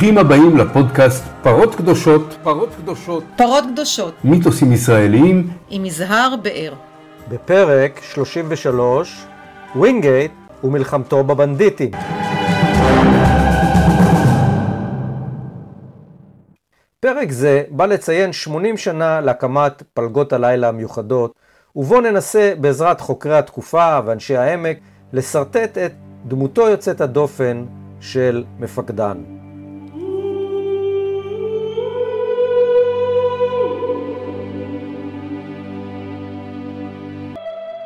ברוכים הבאים לפודקאסט פרות קדושות, פרות קדושות, פרות קדושות, מיתוסים ישראליים עם יזהר באר. בפרק 33, ווינגייט ומלחמתו בבנדיטים. פרק זה בא לציין 80 שנה להקמת פלגות הלילה המיוחדות, ובו ננסה בעזרת חוקרי התקופה ואנשי העמק לשרטט את דמותו יוצאת הדופן של מפקדן.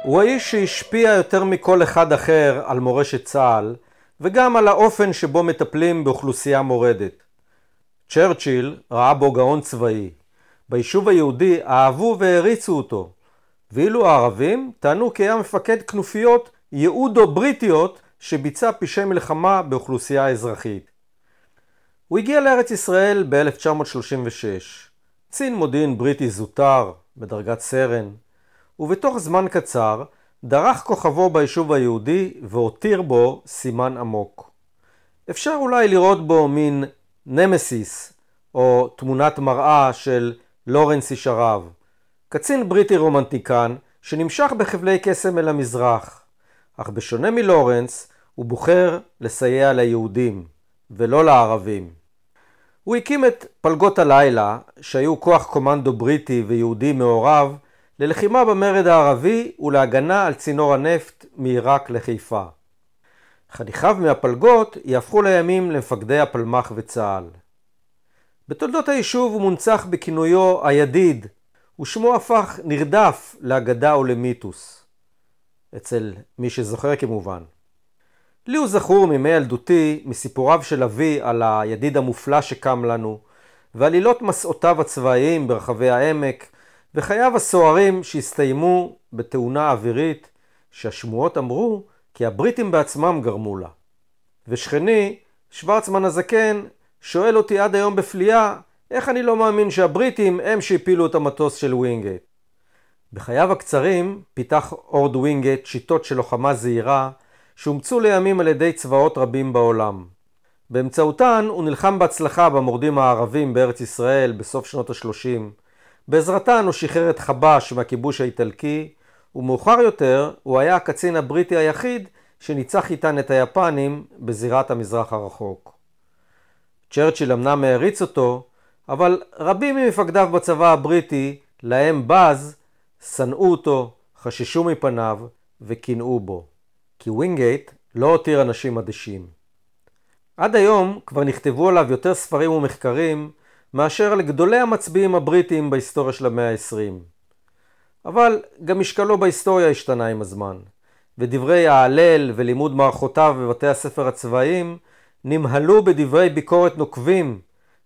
הוא האיש שהשפיע יותר מכל אחד אחר על מורשת צה"ל, וגם על האופן שבו מטפלים באוכלוסייה מורדת. צ'רצ'יל ראה בו גאון צבאי. ביישוב היהודי אהבו והעריצו אותו, ואילו הערבים טענו כי היה מפקד כנופיות יהודו-בריטיות שביצע פשעי מלחמה באוכלוסייה אזרחית. הוא הגיע לארץ ישראל ב-1936, קצין מודיעין בריטי זוטר, בדרגת סרן, ובתוך זמן קצר דרך כוכבו ביישוב היהודי והותיר בו סימן עמוק. אפשר אולי לראות בו מין נמסיס, או תמונת מראה של לורנס איש ערב, קצין בריטי רומנטיקן שנמשך בחבלי קסם אל המזרח, אך בשונה מלורנס, הוא בוחר לסייע ליהודים, ולא לערבים. הוא הקים את פלגות הלילה, שהיו כוח קומנדו בריטי ויהודי מעורב, ללחימה במרד הערבי ולהגנה על צינור הנפט מעיראק לחיפה. חניכיו מהפלגות יהפכו לימים למפקדי הפלמ"ח וצה"ל. בתולדות היישוב הוא מונצח בכינויו הידיד, ושמו הפך נרדף לאגדה ולמיתוס. אצל מי שזוכר כמובן. לי הוא זכור מימי ילדותי מסיפוריו של אבי על הידיד המופלא שקם לנו, ועלילות מסעותיו הצבאיים ברחבי העמק, וחייו הסוערים שהסתיימו בתאונה אווירית, שהשמועות אמרו כי הבריטים בעצמם גרמו לה. ושכני, שוורצמן הזקן, שואל אותי עד היום בפליאה, איך אני לא מאמין שהבריטים הם שהפילו את המטוס של ווינגייט. בחייו הקצרים פיתח אורד ווינגייט שיטות של לוחמה זעירה, שאומצו לימים על ידי צבאות רבים בעולם. באמצעותן הוא נלחם בהצלחה במורדים הערבים בארץ ישראל בסוף שנות ה-30. בעזרתן הוא שחרר את חבש מהכיבוש האיטלקי, ומאוחר יותר הוא היה הקצין הבריטי היחיד שניצח איתן את היפנים בזירת המזרח הרחוק. צ'רצ'יל אמנם העריץ אותו, אבל רבים ממפקדיו בצבא הבריטי, להם בז, שנאו אותו, חששו מפניו וקינאו בו. כי ווינגייט לא הותיר אנשים אדישים. עד היום כבר נכתבו עליו יותר ספרים ומחקרים מאשר לגדולי המצביאים הבריטים בהיסטוריה של המאה ה-20. אבל גם משקלו בהיסטוריה השתנה עם הזמן, ודברי ההלל ולימוד מערכותיו בבתי הספר הצבאיים נמהלו בדברי ביקורת נוקבים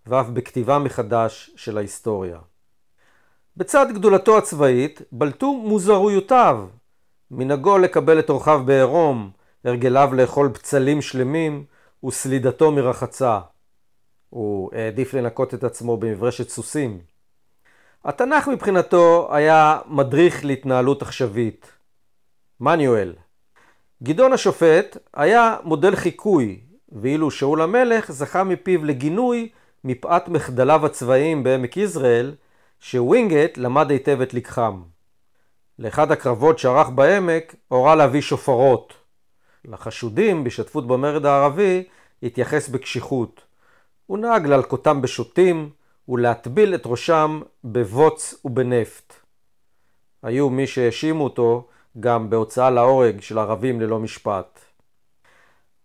ואף בכתיבה מחדש של ההיסטוריה. בצד גדולתו הצבאית בלטו מוזרויותיו, מנהגו לקבל את אורחיו בעירום, הרגליו לאכול בצלים שלמים וסלידתו מרחצה. הוא העדיף לנקות את עצמו במברשת סוסים. התנ"ך מבחינתו היה מדריך להתנהלות עכשווית. מניואל. גדעון השופט היה מודל חיקוי, ואילו שאול המלך זכה מפיו לגינוי מפאת מחדליו הצבאיים בעמק יזרעאל, שווינגייט למד היטב את לקחם. לאחד הקרבות שערך בעמק הורה להביא שופרות. לחשודים בהשתתפות במרד הערבי התייחס בקשיחות. הוא נהג להלקותם בשוטים ולהטביל את ראשם בבוץ ובנפט. היו מי שהאשימו אותו גם בהוצאה להורג של ערבים ללא משפט.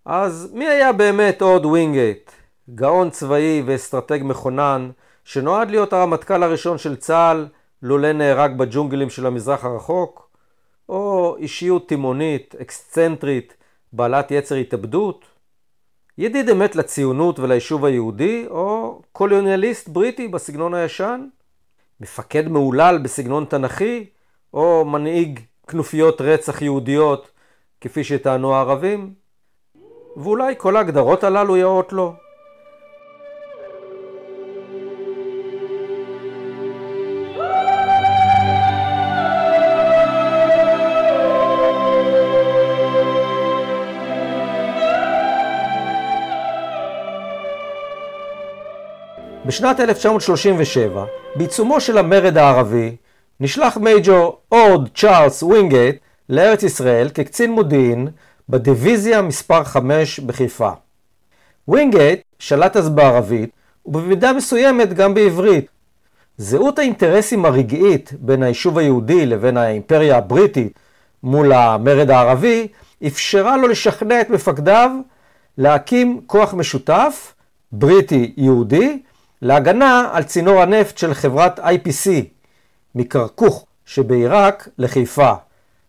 אז מי היה באמת אורד ווינגייט? גאון צבאי ואסטרטג מכונן, שנועד להיות הרמטכ"ל הראשון של צה"ל, לולא נהרג בג'ונגלים של המזרח הרחוק? או אישיות תמהונית, אקסצנטרית, בעלת יצר התאבדות? ידיד אמת לציונות וליישוב היהודי, או קולוניאליסט בריטי בסגנון הישן? מפקד מהולל בסגנון תנכי, או מנהיג כנופיות רצח יהודיות, כפי שטענו הערבים? ואולי כל ההגדרות הללו יאות לו. בשנת 1937, בעיצומו של המרד הערבי, נשלח מייג'ור אורד צ'ארלס ווינגייט לארץ ישראל כקצין מודיעין בדיוויזיה מספר 5 בחיפה. ווינגייט שלט אז בערבית ובמידה מסוימת גם בעברית. זהות האינטרסים הרגעית בין היישוב היהודי לבין האימפריה הבריטית מול המרד הערבי אפשרה לו לשכנע את מפקדיו להקים כוח משותף, בריטי-יהודי, להגנה על צינור הנפט של חברת IPC מקרקוך שבעיראק לחיפה,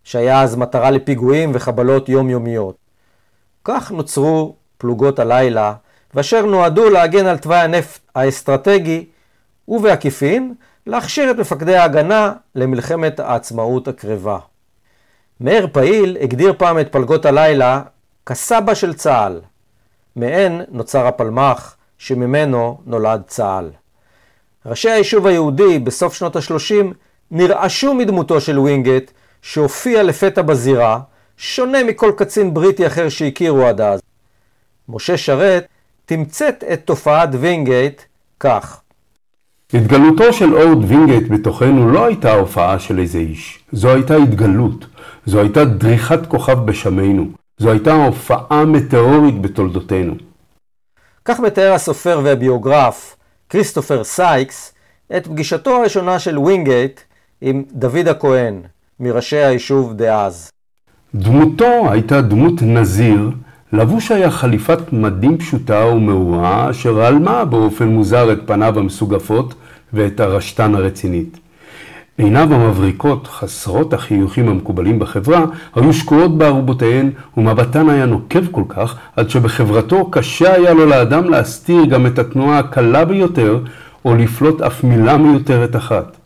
שהיה אז מטרה לפיגועים וחבלות יומיומיות. כך נוצרו פלוגות הלילה, ואשר נועדו להגן על תוואי הנפט האסטרטגי, ובעקיפין, להכשיר את מפקדי ההגנה למלחמת העצמאות הקרבה. מאיר פעיל הגדיר פעם את פלגות הלילה כסבא של צה"ל. מהן נוצר הפלמ"ח, שממנו נולד צה"ל. ראשי היישוב היהודי בסוף שנות ה-30 נרעשו מדמותו של ווינגייט, שהופיע לפתע בזירה, שונה מכל קצין בריטי אחר שהכירו עד אז. משה שרת תמצת את תופעת וינגייט כך. התגלותו של אורד וינגייט בתוכנו לא הייתה הופעה של איזה איש. זו הייתה התגלות. זו הייתה דריכת כוכב בשמינו. זו הייתה הופעה מטאורית בתולדותינו. כך מתאר הסופר והביוגרף כריסטופר סייקס את פגישתו הראשונה של ווינגייט עם דוד הכהן, מראשי היישוב דאז. דמותו הייתה דמות נזיר, לבוש היה חליפת מדים פשוטה ומהוהה, אשר הלמה באופן מוזר את פניו המסוגפות ואת ארשתו הרצינית. עיניו המבריקות, חסרות החיוכים המקובלים בחברה, היו שקועות בערובותיהן, ומבטן היה נוקב כל כך, עד שבחברתו קשה היה לו לאדם להסתיר גם את התנועה הקלה ביותר, או לפלוט אף מילה מיותרת אחת.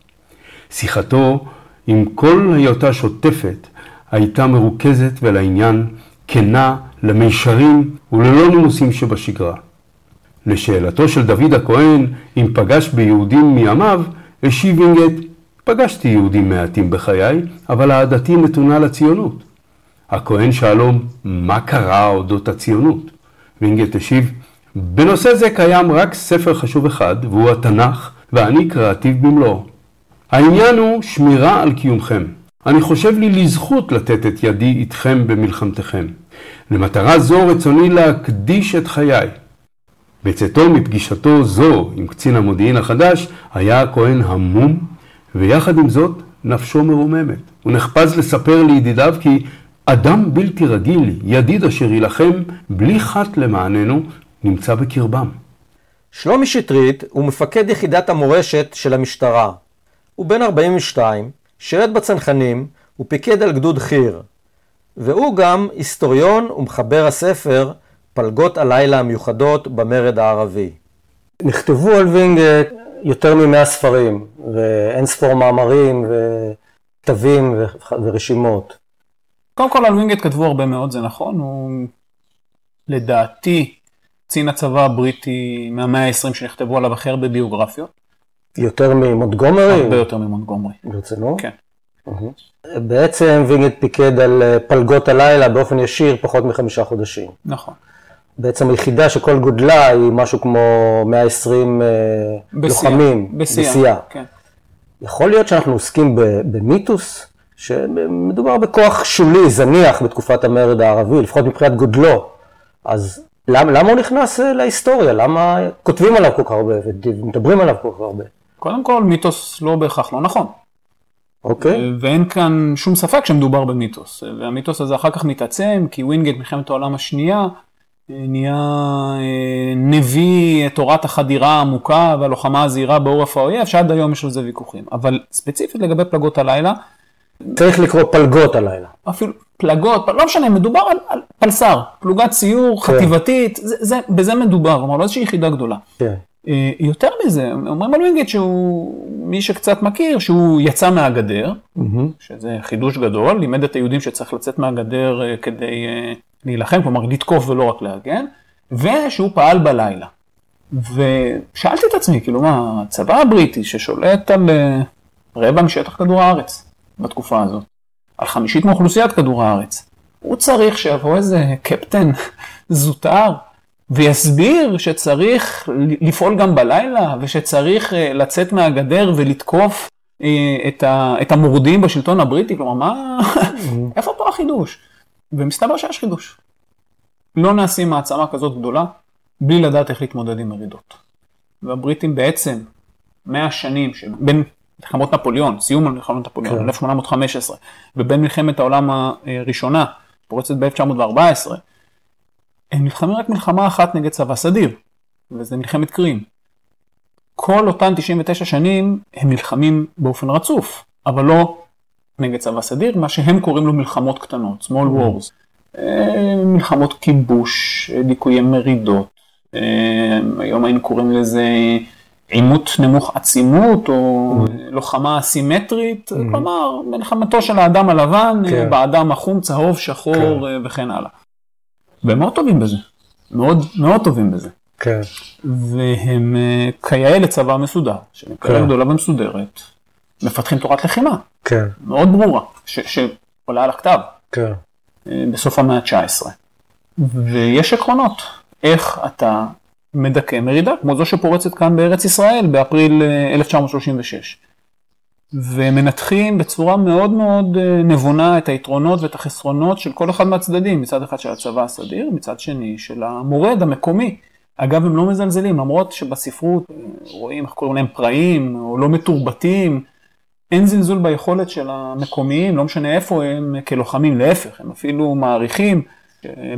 שיחתו, עם כל היותה שוטפת, הייתה מרוכזת ולעניין, כנה, למישרים וללא נימוסים שבשגרה. לשאלתו של דוד הכהן, אם פגש ביהודים מימיו, השיב וינגייט, פגשתי יהודים מעטים בחיי, אבל אהדתי נתונה לציונות. הכהן שאלו, מה קרא אודות הציונות? וינגייט השיב, בנושא זה קיים רק ספר חשוב אחד, והוא התנ"ך, ואני קראתיו במלואו. העניין הוא שמירה על קיומכם. אני חושב לי לזכות לתת את ידי איתכם במלחמתכם. למטרה זו רצוני להקדיש את חיי. בצאתו מפגישתו זו עם קצין המודיעין החדש, היה הכהן המום, ויחד עם זאת נפשו מרוממת. הוא נחפז לספר לידידיו כי אדם בלתי רגיל, ידיד אשר יילחם בלי חת למעננו, נמצא בקרבם. שלומי שטרית הוא מפקד יחידת המורשת של המשטרה. הוא בן 42, שירת בצנחנים ופיקד על גדוד חי"ר. והוא גם היסטוריון ומחבר הספר פלגות הלילה המיוחדות במרד הערבי. נכתבו על וינגייט יותר ממאה ספרים, ואין ספור מאמרים וכתבים ורשימות. קודם כל על וינגייט כתבו הרבה מאוד, זה נכון, הוא לדעתי קצין הצבא הבריטי מהמאה ה-20 שנכתבו עליו הכי הרבה ביוגרפיות. יותר ממונטגומרי? הרבה יותר ממונטגומרי. ברצינות? כן. בעצם וינגייט פיקד על אה, פלגות הלילה באופן ישיר פחות מחמישה חודשים. נכון. בעצם היחידה שכל גודלה היא משהו כמו 120 אה, לוחמים. בשיאה. כן. יכול להיות שאנחנו עוסקים במיתוס, שמדובר בכוח שולי, זניח בתקופת המרד הערבי, לפחות מבחינת גודלו. אז למה, למה הוא נכנס אה, להיסטוריה? למה כותבים עליו כל כך הרבה ומדברים עליו כל כך הרבה? קודם כל, מיתוס לא בהכרח לא נכון. אוקיי. ואין כאן שום ספק שמדובר במיתוס. והמיתוס הזה אחר כך מתעצם, כי ווינגייט מלחמת העולם השנייה נהיה אה, נביא תורת החדירה העמוקה והלוחמה הזעירה בעורף האויב, שעד היום יש על זה ויכוחים. אבל ספציפית לגבי פלגות הלילה, צריך לקרוא פלגות הלילה. אפילו פלגות, לא משנה, מדובר על, על פלס"ר, פלוגת סיור כן. חטיבתית, זה, זה, בזה מדובר, כלומר לא איזושהי יחידה גדולה. כן. אה, יותר מזה, אומרים על ווינגייט שהוא, מי שקצת מכיר, שהוא יצא מהגדר, mm-hmm. שזה חידוש גדול, לימד את היהודים שצריך לצאת מהגדר אה, כדי להילחם, כלומר לתקוף ולא רק להגן, ושהוא פעל בלילה. ושאלתי את עצמי, כאילו מה, הצבא הבריטי ששולט על רבע משטח כדור הארץ בתקופה הזאת, על חמישית מאוכלוסיית כדור הארץ, הוא צריך שיבוא איזה קפטן זוטר ויסביר שצריך לפעול גם בלילה, ושצריך אה, לצאת מהגדר ולתקוף אה, את המורדים בשלטון הבריטי, כלומר, מה, איפה פה החידוש? ומסתבר שיש חידוש. לא נעשים מעצמה כזאת גדולה, בלי לדעת איך להתמודד עם מרידות. והבריטים בעצם, 100 שנים שבין מלחמות נפוליאון, סיום מלחמות נפוליאון, כן. 1815, ובין מלחמת העולם הראשונה, פורצת ב-1914, הם נלחמים רק מלחמה אחת נגד צבא סדיר, וזה מלחמת קרים. כל אותן 99 שנים הם נלחמים באופן רצוף, אבל לא נגד צבא סדיר, מה שהם קוראים לו מלחמות קטנות, small wars. אה, מלחמות כיבוש, דיכויי מרידות, אה, היום היינו קוראים לזה עימות נמוך עצימות, או לוחמה אסימטרית, כלומר, מלחמתו של האדם הלבן, כן. באדם החום, צהוב, שחור כן. וכן הלאה. והם מאוד טובים בזה, מאוד, מאוד טובים בזה. כן. והם כיאה לצבא מסודר, שנקרא כן. גדולה ומסודרת, מפתחים תורת לחימה. כן. מאוד ברורה, שעולה על הכתב. כן. בסוף המאה ה-19. ויש עקרונות, איך אתה מדכא מרידה, כמו זו שפורצת כאן בארץ ישראל באפריל 1936. ומנתחים בצורה מאוד מאוד אה, נבונה את היתרונות ואת החסרונות של כל אחד מהצדדים, מצד אחד של הצבא הסדיר, מצד שני של המורד המקומי. אגב, הם לא מזלזלים, למרות שבספרות אה, רואים איך קוראים להם פראים, או לא מתורבתים, אין זלזול ביכולת של המקומיים, לא משנה איפה הם כלוחמים, להפך, הם אפילו מעריכים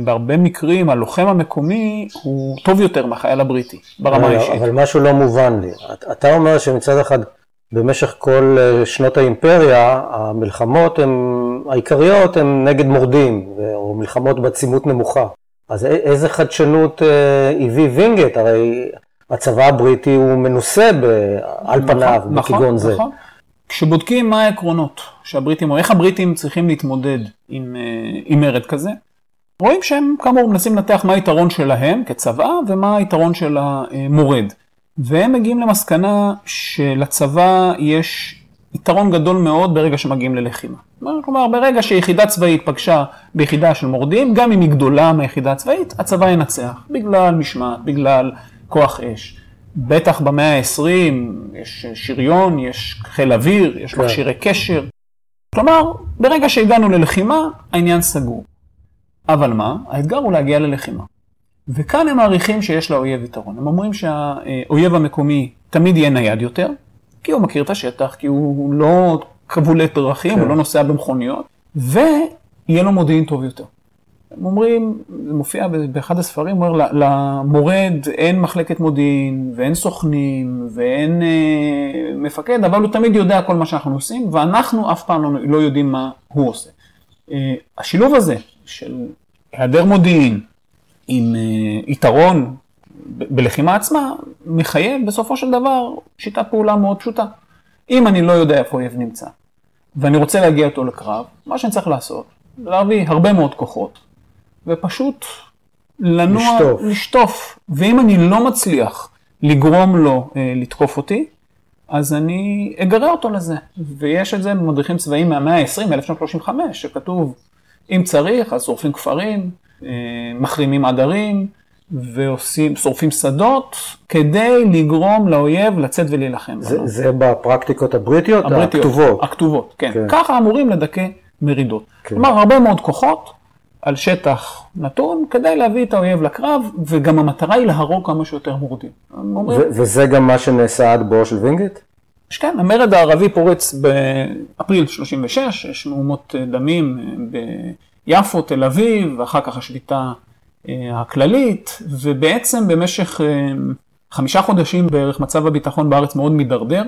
בהרבה מקרים הלוחם המקומי הוא טוב יותר מהחייל הבריטי, ברמה האישית. אבל משהו לא מובן לי. אתה אומר שמצד אחד במשך כל אה, שנות האימפריה, המלחמות הם, העיקריות הן נגד מורדים, או מלחמות בעצימות נמוכה. אז איזה חדשנות אה, הביא וינגייט? הרי הצבא הבריטי הוא מנוסה על נכון, פניו, נכון, בכגון זה. נכון. כשבודקים מה העקרונות שהבריטים, או איך הבריטים צריכים להתמודד עם, אה, עם מרד כזה, רואים שהם כאמור מנסים לנתח מה היתרון שלהם כצבא ומה היתרון של המורד. והם מגיעים למסקנה שלצבא יש יתרון גדול מאוד ברגע שמגיעים ללחימה. כלומר, ברגע שיחידה צבאית פגשה ביחידה של מורדים, גם אם היא גדולה מהיחידה הצבאית, הצבא ינצח, בגלל משמעת, בגלל כוח אש. בטח במאה ה-20 יש שריון, יש חיל אוויר, יש כן. מכשירי קשר. כלומר, ברגע שהגענו ללחימה, העניין סגור. אבל מה? האתגר הוא להגיע ללחימה. וכאן הם מעריכים שיש לאויב יתרון. הם אומרים שהאויב המקומי תמיד יהיה נייד יותר, כי הוא מכיר את השטח, כי הוא לא כבולי דרכים, כן. הוא לא נוסע במכוניות, ויהיה לו מודיעין טוב יותר. הם אומרים, זה מופיע באחד הספרים, אומר, למורד אין מחלקת מודיעין, ואין סוכנים, ואין אה, מפקד, אבל הוא תמיד יודע כל מה שאנחנו עושים, ואנחנו אף פעם לא, לא יודעים מה הוא עושה. אה, השילוב הזה של היעדר מודיעין עם אה, יתרון בלחימה עצמה, מחייב בסופו של דבר שיטת פעולה מאוד פשוטה. אם אני לא יודע איפה אויב נמצא, ואני רוצה להגיע אותו לקרב, מה שאני צריך לעשות, להביא הרבה מאוד כוחות, ופשוט לנוע, לשטוף. לשטוף. ואם אני לא מצליח לגרום לו אה, לתקוף אותי, אז אני אגרה אותו לזה. ויש את זה במדריכים צבאיים מהמאה ה-20, 1935, שכתוב, אם צריך, אז שורפים כפרים, אה, מחרימים עדרים, ועושים, שורפים שדות, כדי לגרום לאויב לצאת ולהילחם. זה, זה בפרקטיקות הבריטיות? הבריטיות, הכתובות. הכתובות, כן. כן. ככה אמורים לדכא מרידות. כן. כלומר, הרבה מאוד כוחות על שטח נתון, כדי להביא את האויב לקרב, וגם המטרה היא להרוג כמה שיותר מורדים. וזה גם מה שנעשה עד בואו של וינגייט? כן, המרד הערבי פורץ באפריל 36, יש מהומות דמים ביפו, תל אביב, ואחר כך השביתה אה, הכללית, ובעצם במשך אה, חמישה חודשים בערך מצב הביטחון בארץ מאוד מידרדר.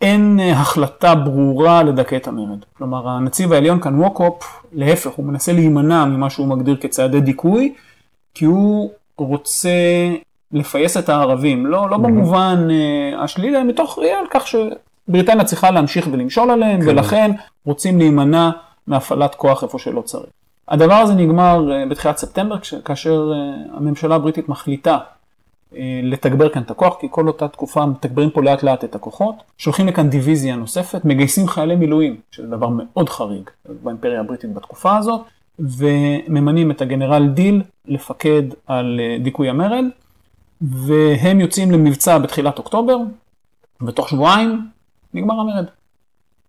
אין אה, החלטה ברורה לדכא את המרד. כלומר, הנציב העליון כאן ווקופ, להפך, הוא מנסה להימנע ממה שהוא מגדיר כצעדי דיכוי, כי הוא רוצה לפייס את הערבים, לא, לא במובן uh, השלילי, אלא מתוך ראייה על כך שבריטניה צריכה להמשיך ולמשול עליהם, כן. ולכן רוצים להימנע מהפעלת כוח איפה שלא צריך. הדבר הזה נגמר uh, בתחילת ספטמבר, כאשר הממשלה הבריטית מחליטה לתגבר כאן את הכוח, כי כל אותה תקופה מתגברים פה לאט לאט את הכוחות, שולחים לכאן דיוויזיה נוספת, מגייסים חיילי מילואים, שזה דבר מאוד חריג באימפריה הבריטית בתקופה הזאת, וממנים את הגנרל דיל לפקד על אה, דיכוי המרד, והם יוצאים למבצע בתחילת אוקטובר, ותוך שבועיים נגמר המרד.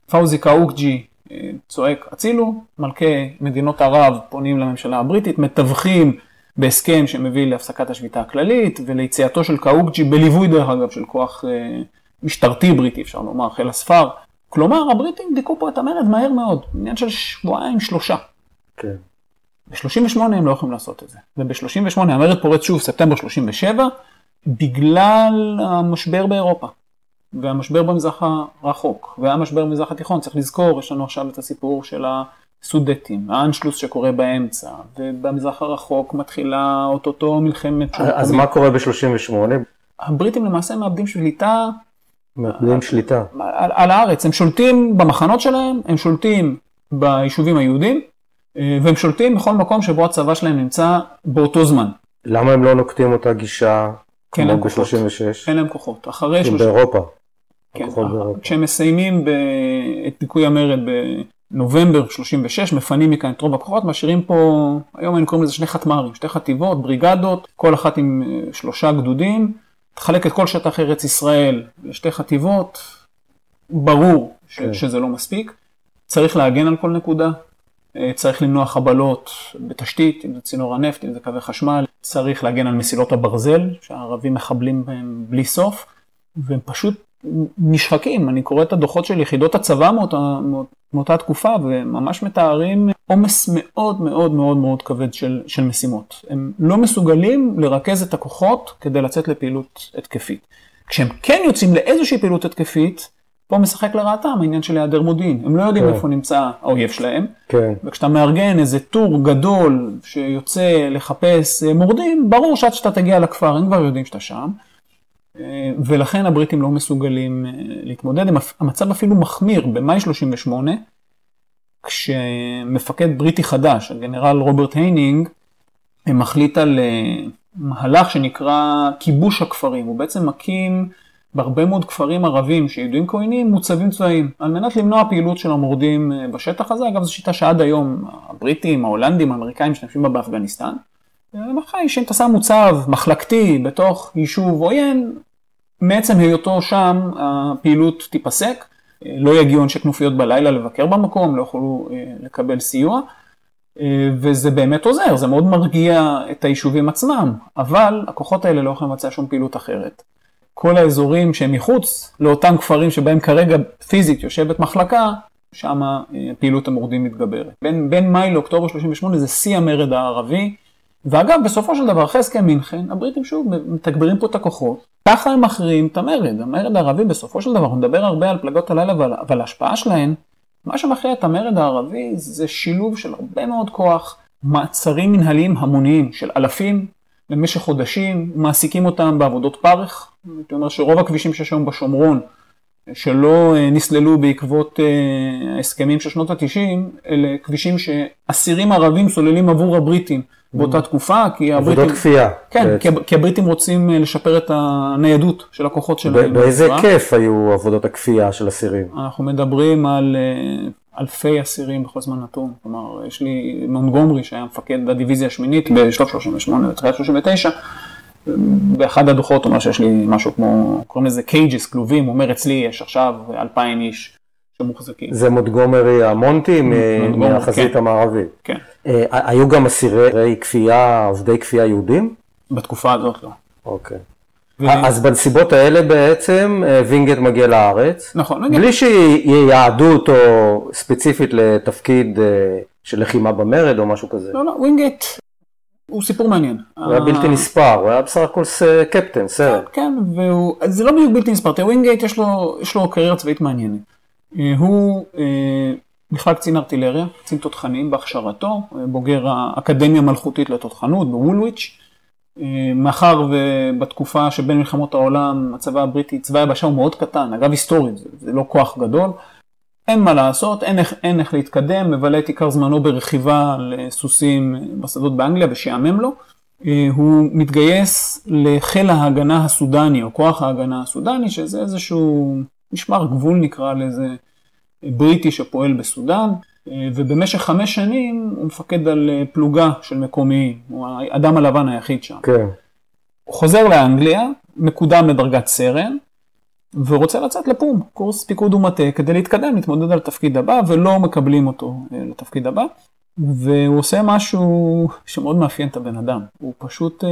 פאוזי קאוקג'י אה, צועק הצילו, מלכי מדינות ערב פונים לממשלה הבריטית, מתווכים בהסכם שמביא להפסקת השביתה הכללית וליציאתו של קאוקג'י בליווי דרך אגב של כוח אה, משטרתי בריטי אפשר לומר, חיל הספר. כלומר הבריטים דיכאו פה את המרד מהר מאוד, עניין של שבועיים שלושה. כן. ב-38 הם לא יכולים לעשות את זה, וב-38 המרד פורץ שוב ספטמבר 37 בגלל המשבר באירופה. והמשבר במזרח הרחוק, והמשבר במזרח התיכון, צריך לזכור, יש לנו עכשיו את הסיפור של הסודטים, האנשלוס שקורה באמצע, ובמזרח הרחוק מתחילה אוטוטו מלחמת... אז מה קורה ב-38? הבריטים למעשה מאבדים שליטה... מאבדים שליטה. על, על הארץ, הם שולטים במחנות שלהם, הם שולטים ביישובים היהודים, אה, והם שולטים בכל מקום שבו הצבא שלהם נמצא באותו זמן. למה הם לא נוקטים אותה גישה כמו ב-36? אין להם כוחות. אחרי... באירופה. כן, כשהם מסיימים ב... את דיכוי המרד בנובמבר 36, מפנים מכאן את רוב הכוחות, משאירים פה, היום היינו קוראים לזה שני חטמ"רים, שתי חטיבות, בריגדות, כל אחת עם אה, שלושה גדודים, תחלק את כל שטח ארץ ישראל לשתי חטיבות, ברור ש... כן. שזה לא מספיק, צריך להגן על כל נקודה, אה, צריך למנוע חבלות בתשתית, אם זה צינור הנפט, אם זה קווי חשמל, צריך להגן על מסילות הברזל, שהערבים מחבלים בהם בלי סוף, והם פשוט נשחקים, אני קורא את הדוחות של יחידות הצבא מאותה, מאותה תקופה וממש מתארים עומס מאוד מאוד מאוד מאוד כבד של, של משימות. הם לא מסוגלים לרכז את הכוחות כדי לצאת לפעילות התקפית. כשהם כן יוצאים לאיזושהי פעילות התקפית, פה משחק לרעתם העניין של היעדר מודיעין. הם לא יודעים כן. איפה נמצא האויב שלהם. כן. וכשאתה מארגן איזה טור גדול שיוצא לחפש מורדים, ברור שעד שאתה תגיע לכפר הם כבר יודעים שאתה שם. ולכן הבריטים לא מסוגלים אה, להתמודד, המצב אפילו מחמיר. במאי 38, כשמפקד בריטי חדש, הגנרל רוברט היינינג, מחליט על אה, מהלך שנקרא כיבוש הכפרים, הוא בעצם מקים בהרבה מאוד כפרים ערבים שידועים כעוינים מוצבים צבאיים, על מנת למנוע פעילות של המורדים אה, בשטח הזה, אגב זו שיטה שעד היום הבריטים, ההולנדים, האמריקאים משתמשים בה באפגניסטן. אחרי שאם אתה שם מוצב מחלקתי בתוך יישוב עוין, מעצם היותו שם הפעילות תיפסק, לא יגיעו אנשי כנופיות בלילה לבקר במקום, לא יוכלו אה, לקבל סיוע, אה, וזה באמת עוזר, זה מאוד מרגיע את היישובים עצמם, אבל הכוחות האלה לא יכולים לבצע שום פעילות אחרת. כל האזורים שהם מחוץ לאותם כפרים שבהם כרגע פיזית יושבת מחלקה, שם אה, פעילות המורדים מתגברת. בין, בין מאי לאוקטובר 38 זה שיא המרד הערבי, ואגב, בסופו של דבר, אחרי הסכם מינכן, הבריטים שוב מתגברים פה את הכוחות, ככה הם מכריעים את המרד. המרד הערבי בסופו של דבר, הוא מדבר הרבה על פלגות הלילה ועל ההשפעה שלהן, מה שמכריע את המרד הערבי זה שילוב של הרבה מאוד כוח, מעצרים מנהליים המוניים של אלפים במשך חודשים, מעסיקים אותם בעבודות פרך. הייתי אומר שרוב הכבישים שיש היום בשומרון, שלא אה, נסללו בעקבות אה, ההסכמים של שנות התשעים, אלה כבישים שאסירים ערבים סוללים עבור הבריטים. באותה תקופה, כי הבריטים... עבודות כפייה. כן, כי, כי הבריטים רוצים אה, לשפר את הניידות של הכוחות שלהם. באיזה היקף היו עבודות הכפייה של אסירים? אנחנו מדברים על אה, אלפי אסירים בכל זמן נתון. כלומר, יש לי מונגומרי שהיה מפקד הדיוויזיה השמינית בשלב 38 ותחילת 39. באחד הדוחות הוא אומר שיש לי משהו כמו, קוראים לזה cages, כלובים, הוא אומר אצלי יש עכשיו אלפיים איש שמוחזקים. זה מונטגומרי המונטי מהחזית כן. המערבית. כן. אה, היו גם אסירי כפייה, עובדי כפייה יהודים? בתקופה הזאת לא. אוקיי. ו... אז בנסיבות האלה בעצם אה, וינגייט מגיע לארץ, נכון, בלי שייעדו אותו ספציפית לתפקיד אה, של לחימה במרד או משהו כזה. לא, לא, וינגייט הוא סיפור מעניין. הוא היה בלתי נספר, הוא היה בסך הכל קפטן, סרן. כן, כן, וזה לא בדיוק בלתי נספר, תראה וינגייט יש לו, יש לו קריירה צבאית מעניינת. הוא בכלל קצין ארטילריה, קצין תותחנים בהכשרתו, בוגר האקדמיה המלכותית לתותחנות בוולוויץ'. מאחר ובתקופה שבין מלחמות העולם הצבא הבריטי, צבא היבשה הוא מאוד קטן, אגב היסטורית, זה, זה לא כוח גדול, אין מה לעשות, אין איך, אין איך להתקדם, מבלה את עיקר זמנו ברכיבה על סוסים בשדות באנגליה ושיעמם לו. הוא מתגייס לחיל ההגנה הסודני, או כוח ההגנה הסודני, שזה איזשהו משמר גבול נקרא לזה, בריטי שפועל בסודאן. ובמשך חמש שנים הוא מפקד על אה, פלוגה של מקומיים, הוא האדם הלבן היחיד שם. כן. הוא חוזר לאנגליה, מקודם לדרגת סרן, ורוצה לצאת לפום, קורס פיקוד ומטה, כדי להתקדם, להתמודד על התפקיד הבא, ולא מקבלים אותו אה, לתפקיד הבא. והוא עושה משהו שמאוד מאפיין את הבן אדם, הוא פשוט אה,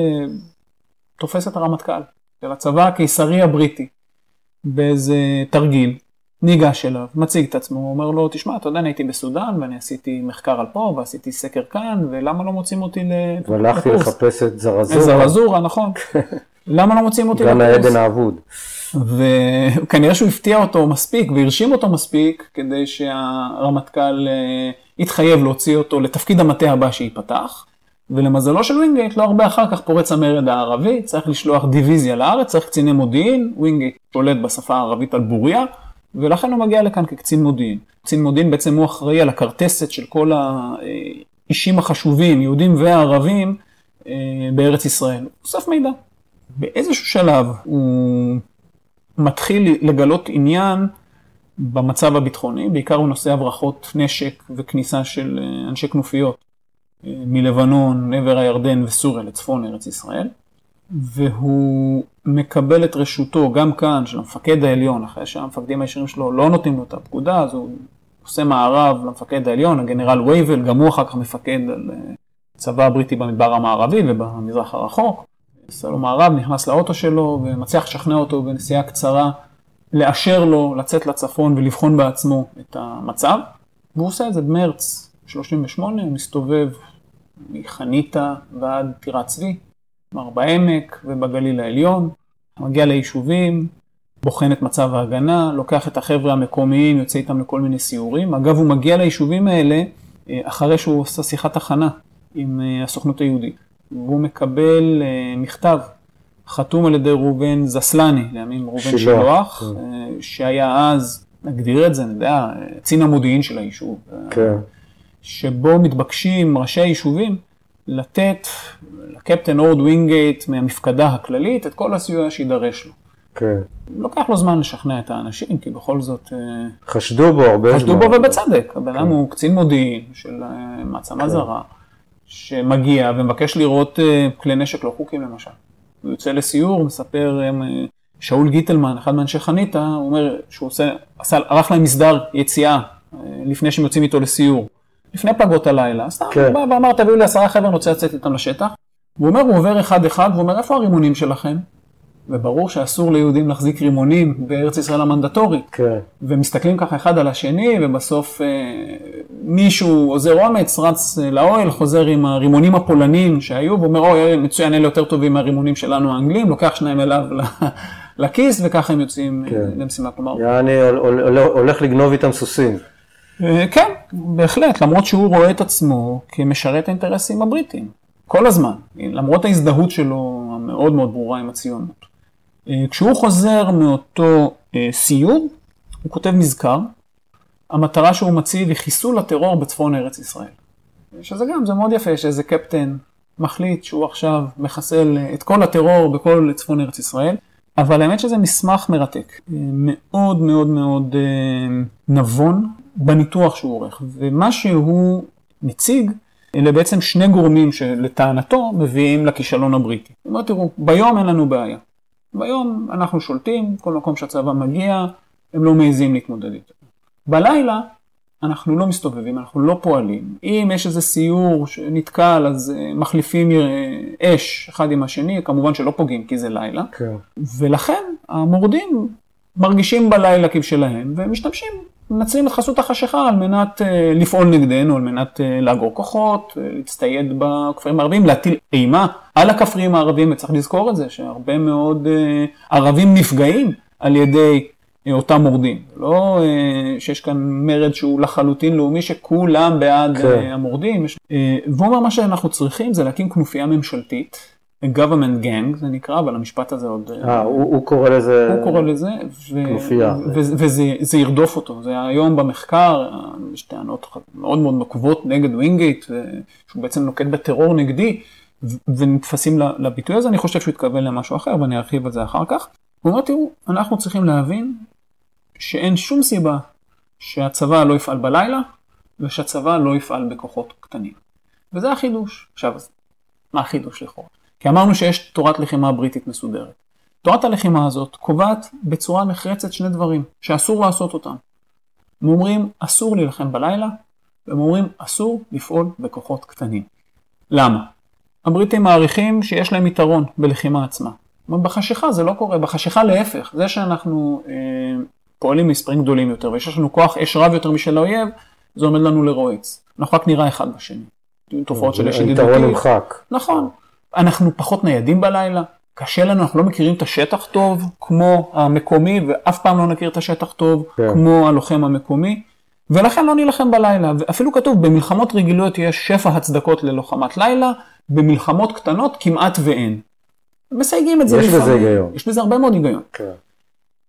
תופס את הרמטכ"ל של הצבא הקיסרי הבריטי באיזה תרגיל, ניגש אליו, מציג את עצמו, אומר לו, תשמע, אתה יודע, אני הייתי בסודאן ואני עשיתי מחקר על פה ועשיתי סקר כאן, ולמה לא מוצאים אותי ל... והלכתי לקורס?" לחפש את זרזורה. זרזורה, נכון. למה לא מוציאים אותי גן לקורס? העדן האבוד. וכנראה שהוא הפתיע אותו מספיק והרשים אותו מספיק כדי שהרמטכ"ל אה, יתחייב להוציא אותו לתפקיד המטה הבא שייפתח. ולמזלו של ווינגייט, לא הרבה אחר כך פורץ המרד הערבי, צריך לשלוח דיוויזיה לארץ, צריך קציני מודיעין, ווינגייט שולט בשפה הערבית על בוריה, ולכן הוא מגיע לכאן כקצין מודיעין. קצין מודיעין בעצם הוא אחראי על הכרטסת של כל האישים החשובים, יהודים וערבים, אה, בארץ ישראל. הוא אוסף מידע. באיזשהו שלב הוא מתחיל לגלות עניין במצב הביטחוני, בעיקר בנושא הברחות נשק וכניסה של אה, אנשי כנופיות מלבנון, עבר הירדן וסוריה לצפון ארץ ישראל, והוא מקבל את רשותו גם כאן של המפקד העליון, אחרי שהמפקדים הישירים שלו לא נותנים לו את הפקודה, אז הוא עושה מערב למפקד העליון, הגנרל וייבל, גם הוא אחר כך מפקד על אה, הצבא הבריטי במדבר המערבי ובמזרח הרחוק. עושה לו מערב, נכנס לאוטו שלו ומצליח לשכנע אותו בנסיעה קצרה, לאשר לו לצאת לצפון ולבחון בעצמו את המצב. והוא עושה את זה במרץ 38, הוא מסתובב מחניתה ועד טירת צבי, כלומר בעמק ובגליל העליון, מגיע ליישובים, בוחן את מצב ההגנה, לוקח את החבר'ה המקומיים, יוצא איתם לכל מיני סיורים. אגב, הוא מגיע ליישובים האלה אה, אחרי שהוא עושה שיחת הכנה עם אה, הסוכנות היהודית. והוא מקבל אה, מכתב חתום על ידי ראובן זסלני, לימים ראובן שילוח, כן. שהיה אז, נגדיר את זה, אני יודע, קצין המודיעין של היישוב. כן. שבו מתבקשים ראשי היישובים לתת לקפטן אורד וינגייט מהמפקדה הכללית את כל הסיוע שידרש לו. כן. לוקח לו זמן לשכנע את האנשים, כי בכל זאת אה, חשדו בו הרבה זמן. חשדו בו ובצדק. הבן אדם כן. הוא קצין מודיעין של אה, מעצמה זרה, שמגיע ומבקש לראות אה, כלי נשק לא חוקיים למשל. הוא יוצא לסיור, מספר, שאול גיטלמן, אחד מאנשי חניתה, הוא אומר שהוא עושה, עשה, ערך להם מסדר יציאה אה, לפני שהם יוצאים איתו לסיור. לפני פגות הלילה, סתם, כן. הוא בא ואמר, תביאו לי עשרה חבר'ה, אני רוצה לצאת איתם לשטח. הוא אומר, הוא עובר אחד-אחד, והוא אומר, איפה הרימונים שלכם? וברור שאסור ליהודים להחזיק רימונים בארץ ישראל המנדטורית. כן. ומסתכלים ככה אחד על השני, ובסוף אה, מישהו עוזר אומץ, רץ אה, לאוהל, חוזר עם הרימונים הפולנים שהיו, ואומר, אוי, מצוין, אלה יותר טובים מהרימונים שלנו האנגלים, לוקח שניים אליו לכיס, וככה הם יוצאים כן. אה, למשימה. כלומר, יעני הול- הול- הולך לגנוב איתם סוסים. אה, כן, בהחלט, למרות שהוא רואה את עצמו כמשרת האינטרסים הבריטיים, כל הזמן, למרות ההזדהות שלו המאוד מאוד ברורה עם הציונות. אה, כשהוא חוזר מאותו אה, סיור, הוא כותב מזכר, המטרה שהוא מציב היא חיסול הטרור בצפון ארץ ישראל. שזה גם, זה מאוד יפה שאיזה קפטן מחליט שהוא עכשיו מחסל את כל הטרור בכל צפון ארץ ישראל, אבל האמת שזה מסמך מרתק, מאוד מאוד מאוד נבון בניתוח שהוא עורך, ומה שהוא מציג, אלה בעצם שני גורמים שלטענתו מביאים לכישלון הבריטי. הוא אומר, תראו, ביום אין לנו בעיה. ביום אנחנו שולטים, כל מקום שהצבא מגיע, הם לא מעזים להתמודד איתו. בלילה אנחנו לא מסתובבים, אנחנו לא פועלים. אם יש איזה סיור שנתקל, אז אה, מחליפים אה, אש אחד עם השני, כמובן שלא פוגעים כי זה לילה. כן. ולכן המורדים מרגישים בלילה כבשלהם, והם משתמשים, מנצלים את חסות החשיכה על מנת uh, לפעול נגדנו, על מנת uh, לאגור כוחות, uh, להצטייד בכפרים הערביים, להטיל אימה על הכפריים הערביים, וצריך לזכור את זה, שהרבה מאוד uh, ערבים נפגעים על ידי uh, אותם מורדים. לא uh, שיש כאן מרד שהוא לחלוטין לאומי, שכולם בעד כן. uh, המורדים. uh, והוא אומר, מה שאנחנו צריכים זה להקים כנופיה ממשלתית. Government gang זה נקרא, אבל המשפט הזה עוד... אה, הוא הוא קורא לזה... הוא קורא לזה, ו- כנופיה. ו- וזה זה ירדוף אותו. זה היום במחקר, אה, יש טענות מאוד מאוד נוקבות נגד ווינגייט, שהוא בעצם נוקט בטרור נגדי, ו- ונתפסים לביטוי הזה, אני חושב שהוא התכוון למשהו אחר, ואני ארחיב על זה אחר כך. הוא אומר, תראו, אנחנו צריכים להבין שאין שום סיבה שהצבא לא יפעל בלילה, ושהצבא לא יפעל בכוחות קטנים. וזה החידוש. עכשיו, מה החידוש לכאורה? כי אמרנו שיש תורת לחימה בריטית מסודרת. תורת הלחימה הזאת קובעת בצורה נחרצת שני דברים שאסור לעשות אותם. הם אומרים אסור להילחם בלילה, והם אומרים אסור לפעול בכוחות קטנים. למה? הבריטים מעריכים שיש להם יתרון בלחימה עצמה. בחשיכה זה לא קורה, בחשיכה להפך, זה שאנחנו אה, פועלים מספרים גדולים יותר ויש לנו כוח אש רב יותר משל האויב, זה עומד לנו לרועץ. אנחנו רק נראה אחד בשני. תופעות של אש ידידותית. היתרון נמחק. נכון. אנחנו פחות ניידים בלילה, קשה לנו, אנחנו לא מכירים את השטח טוב כמו המקומי, ואף פעם לא נכיר את השטח טוב כן. כמו הלוחם המקומי, ולכן לא נילחם בלילה. ואפילו כתוב, במלחמות רגילות יש שפע הצדקות ללוחמת לילה, במלחמות קטנות כמעט ואין. מסייגים את זה יש בזה לפעמים. היגיון. יש בזה הרבה מאוד היגיון. כן.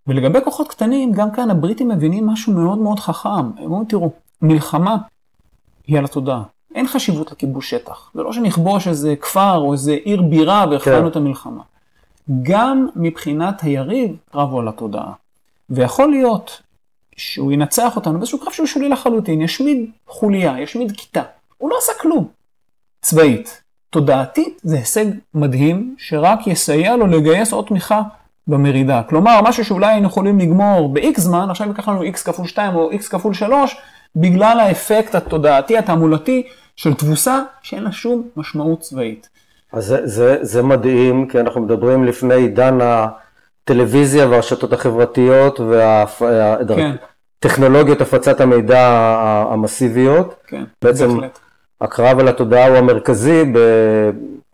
ולגבי כוחות קטנים, גם כאן הבריטים מבינים משהו מאוד מאוד חכם. הם אומרים, תראו, מלחמה היא על התודעה. אין חשיבות לכיבוש שטח. זה לא שנכבוש איזה כפר או איזה עיר בירה והכרענו כן. את המלחמה. גם מבחינת היריב, קרב הוא על התודעה. ויכול להיות שהוא ינצח אותנו באיזשהו קרב שהוא שולי לחלוטין, ישמיד חוליה, ישמיד כיתה. הוא לא עשה כלום. צבאית. תודעתית זה הישג מדהים, שרק יסייע לו לגייס עוד תמיכה במרידה. כלומר, משהו שאולי היינו יכולים לגמור ב-X זמן, עכשיו ייקח לנו X כפול 2 או X כפול 3, בגלל האפקט התודעתי, התעמולתי, של תבוסה שאין לה שום משמעות צבאית. אז זה, זה, זה מדהים, כי אנחנו מדברים לפני עידן הטלוויזיה והרשתות החברתיות והטכנולוגיות כן. הפצת המידע המסיביות. כן, בעצם בהחלט. הקרב על התודעה הוא המרכזי, ב...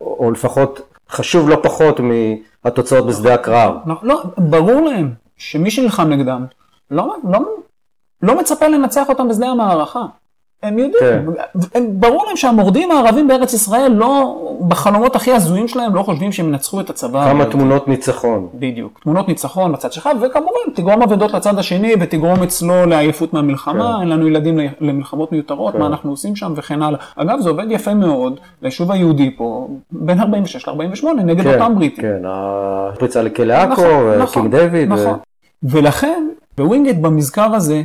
או לפחות חשוב לא פחות מהתוצאות בשדה הקרב. לא, לא, ברור להם שמי שנלחם נגדם, לא, לא, לא מצפה לנצח אותם בשדה המערכה. הם יודעים, כן. הם, ברור להם שהמורדים הערבים בארץ ישראל לא, בחלומות הכי הזויים שלהם, לא חושבים שהם ינצחו את הצבא. כמה הבריטי. תמונות ניצחון. בדיוק, תמונות ניצחון בצד שלך, וכמובן תגרום אבדות לצד השני ותגרום אצלו לעייפות מהמלחמה, כן. אין לנו ילדים למלחמות מיותרות, כן. מה אנחנו עושים שם וכן הלאה. אגב, זה עובד יפה מאוד ליישוב היהודי פה, בין 46 ל-48, נגד כן, אותם בריטים. כן, הפריצה לכלא עכו, נכון, נכון, דיוויד. ו- נכון. ולכן, בווינגייט במזכר הזה,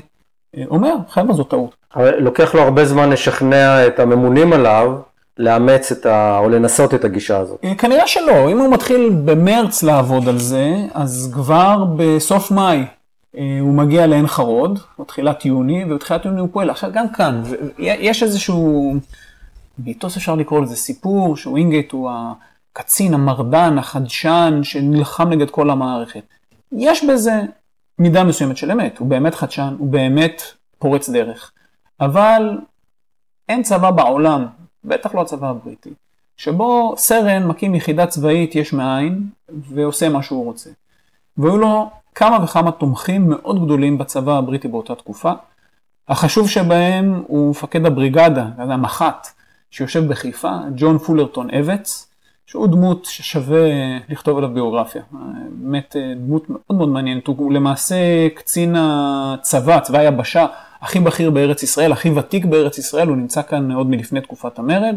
אומר, חבר'ה זו טעות. לוקח לו הרבה זמן לשכנע את הממונים עליו לאמץ את ה... או לנסות את הגישה הזאת. אה, כנראה שלא, אם הוא מתחיל במרץ לעבוד על זה, אז כבר בסוף מאי אה, הוא מגיע לעין חרוד, או תחילת יוני, ובתחילת יוני הוא פועל. עכשיו גם כאן, יש איזשהו מיתוס אפשר לקרוא לזה סיפור, שווינגייט הוא הקצין, המרדן, החדשן, שנלחם נגד כל המערכת. יש בזה מידה מסוימת של אמת, הוא באמת חדשן, הוא באמת פורץ דרך. אבל אין צבא בעולם, בטח לא הצבא הבריטי, שבו סרן מקים יחידה צבאית יש מאין ועושה מה שהוא רוצה. והיו לו כמה וכמה תומכים מאוד גדולים בצבא הבריטי באותה תקופה. החשוב שבהם הוא מפקד הבריגדה, המח"ט, שיושב בחיפה, ג'ון פולרטון אבץ, שהוא דמות ששווה לכתוב עליו ביוגרפיה. באמת דמות מאוד מאוד מעניינת, הוא למעשה קצין הצבא, צבא היבשה, הכי בכיר בארץ ישראל, הכי ותיק בארץ ישראל, הוא נמצא כאן עוד מלפני תקופת המרד,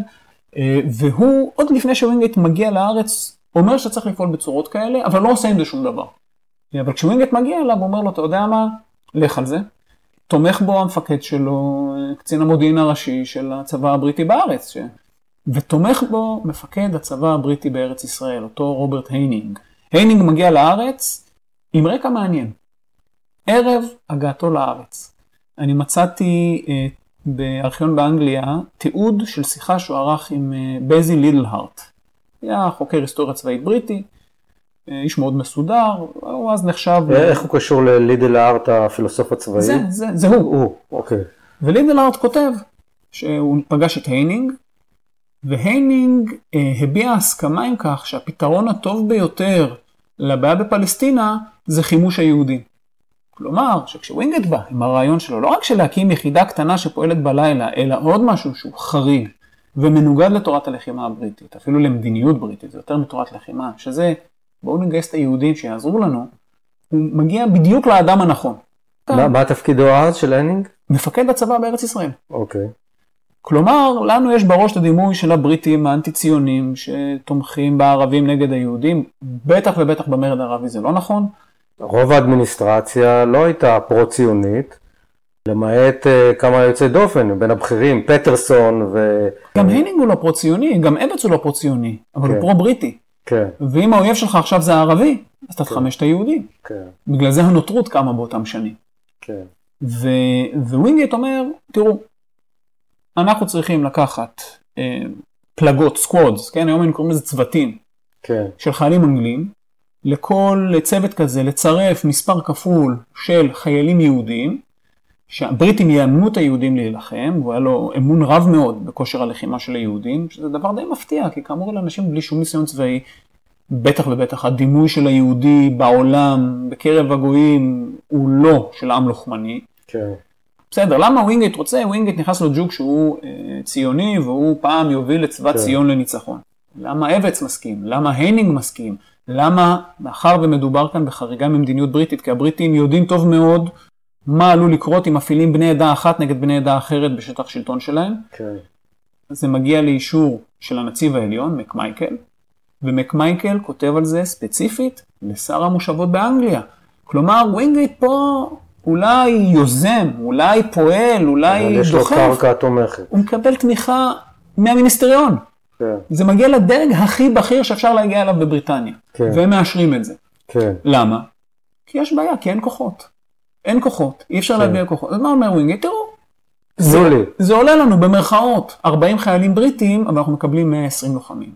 אה, והוא, עוד לפני שווינגייט מגיע לארץ, אומר שצריך לפעול בצורות כאלה, אבל לא עושה עם זה שום דבר. אבל כשווינגייט מגיע אליו, הוא אומר לו, אתה יודע מה, לך על זה. תומך בו המפקד שלו, קצין המודיעין הראשי של הצבא הבריטי בארץ. ותומך בו מפקד הצבא הבריטי בארץ ישראל, אותו רוברט היינינג. היינינג מגיע לארץ עם רקע מעניין. ערב הגעתו לארץ. אני מצאתי אה, בארכיון באנגליה תיעוד של שיחה שהוא ערך עם אה, בזיל לידלהארט. היה חוקר היסטוריה צבאית בריטי, אה, איש מאוד מסודר, הוא אז נחשב... איך הוא קשור ללידל הארט הפילוסוף הצבאי? זה, זה, זה הוא. הוא, אוקיי. ולידלהארט כותב שהוא פגש את היינינג, והיינינג אה, הביע הסכמה עם כך שהפתרון הטוב ביותר לבעיה בפלסטינה זה חימוש היהודים. כלומר, שכשווינגייט בא עם הרעיון שלו, לא רק של להקים יחידה קטנה שפועלת בלילה, אלא עוד משהו שהוא חריג ומנוגד לתורת הלחימה הבריטית, אפילו למדיניות בריטית, זה יותר מתורת לחימה, שזה בואו נגייס את היהודים שיעזרו לנו, הוא מגיע בדיוק לאדם הנכון. מה מה תפקידו אז של הנינג? מפקד הצבא בארץ ישראל. אוקיי. כלומר, לנו יש בראש את הדימוי של הבריטים האנטי-ציונים שתומכים בערבים נגד היהודים, בטח ובטח במרד הערבי זה לא נכון. רוב האדמיניסטרציה לא הייתה פרו-ציונית, למעט אה, כמה יוצאי דופן, בין הבכירים, פטרסון ו... גם הינינג הוא לא פרו-ציוני, גם אבטס הוא לא פרו-ציוני, אבל כן. הוא פרו-בריטי. כן, ואם האויב שלך עכשיו זה הערבי, אז אתה תחמש את היהודים. כן, בגלל זה הנוטרות קמה באותם שנים. כן, ו... ווינגייט אומר, תראו, אנחנו צריכים לקחת אה, פלגות, squads, כן, היום הם קוראים לזה צוותים, כן, של חיילים אנגלים, לכל צוות כזה לצרף מספר כפול של חיילים יהודים, שהבריטים יאמנו את היהודים להילחם, והיה לו אמון רב מאוד בכושר הלחימה של היהודים, שזה דבר די מפתיע, כי כאמור אלה אנשים בלי שום ניסיון צבאי, בטח ובטח הדימוי של היהודי בעולם, בקרב הגויים, הוא לא של עם לוחמני. כן, בסדר, למה ווינגייט רוצה? ווינגייט נכנס לו ג'וק שהוא אה, ציוני והוא פעם יוביל את צבא כן. ציון לניצחון. למה אבטס מסכים? למה היינינג מסכים? למה, מאחר ומדובר כאן בחריגה ממדיניות בריטית, כי הבריטים יודעים טוב מאוד מה עלול לקרות אם מפעילים בני עדה אחת נגד בני עדה אחרת בשטח שלטון שלהם, כן, זה מגיע לאישור של הנציב העליון, מקמייקל, ומקמייקל כותב על זה ספציפית לשר המושבות באנגליה. כלומר, ווינגייט פה אולי יוזם, אולי פועל, אבל אולי יש לו דוחף, קרקע תומכת. הוא מקבל תמיכה מהמיניסטריון. כן, זה מגיע לדרג הכי בכיר שאפשר להגיע אליו בבריטניה, כן. והם מאשרים את זה. כן, למה? כי יש בעיה, כי אין כוחות. אין כוחות, אי אפשר כן. להביא כוחות. אז מה אומר ווינגייט? תראו, לי. זה עולה לנו במרכאות 40 חיילים בריטים, אבל אנחנו מקבלים 120 לוחמים.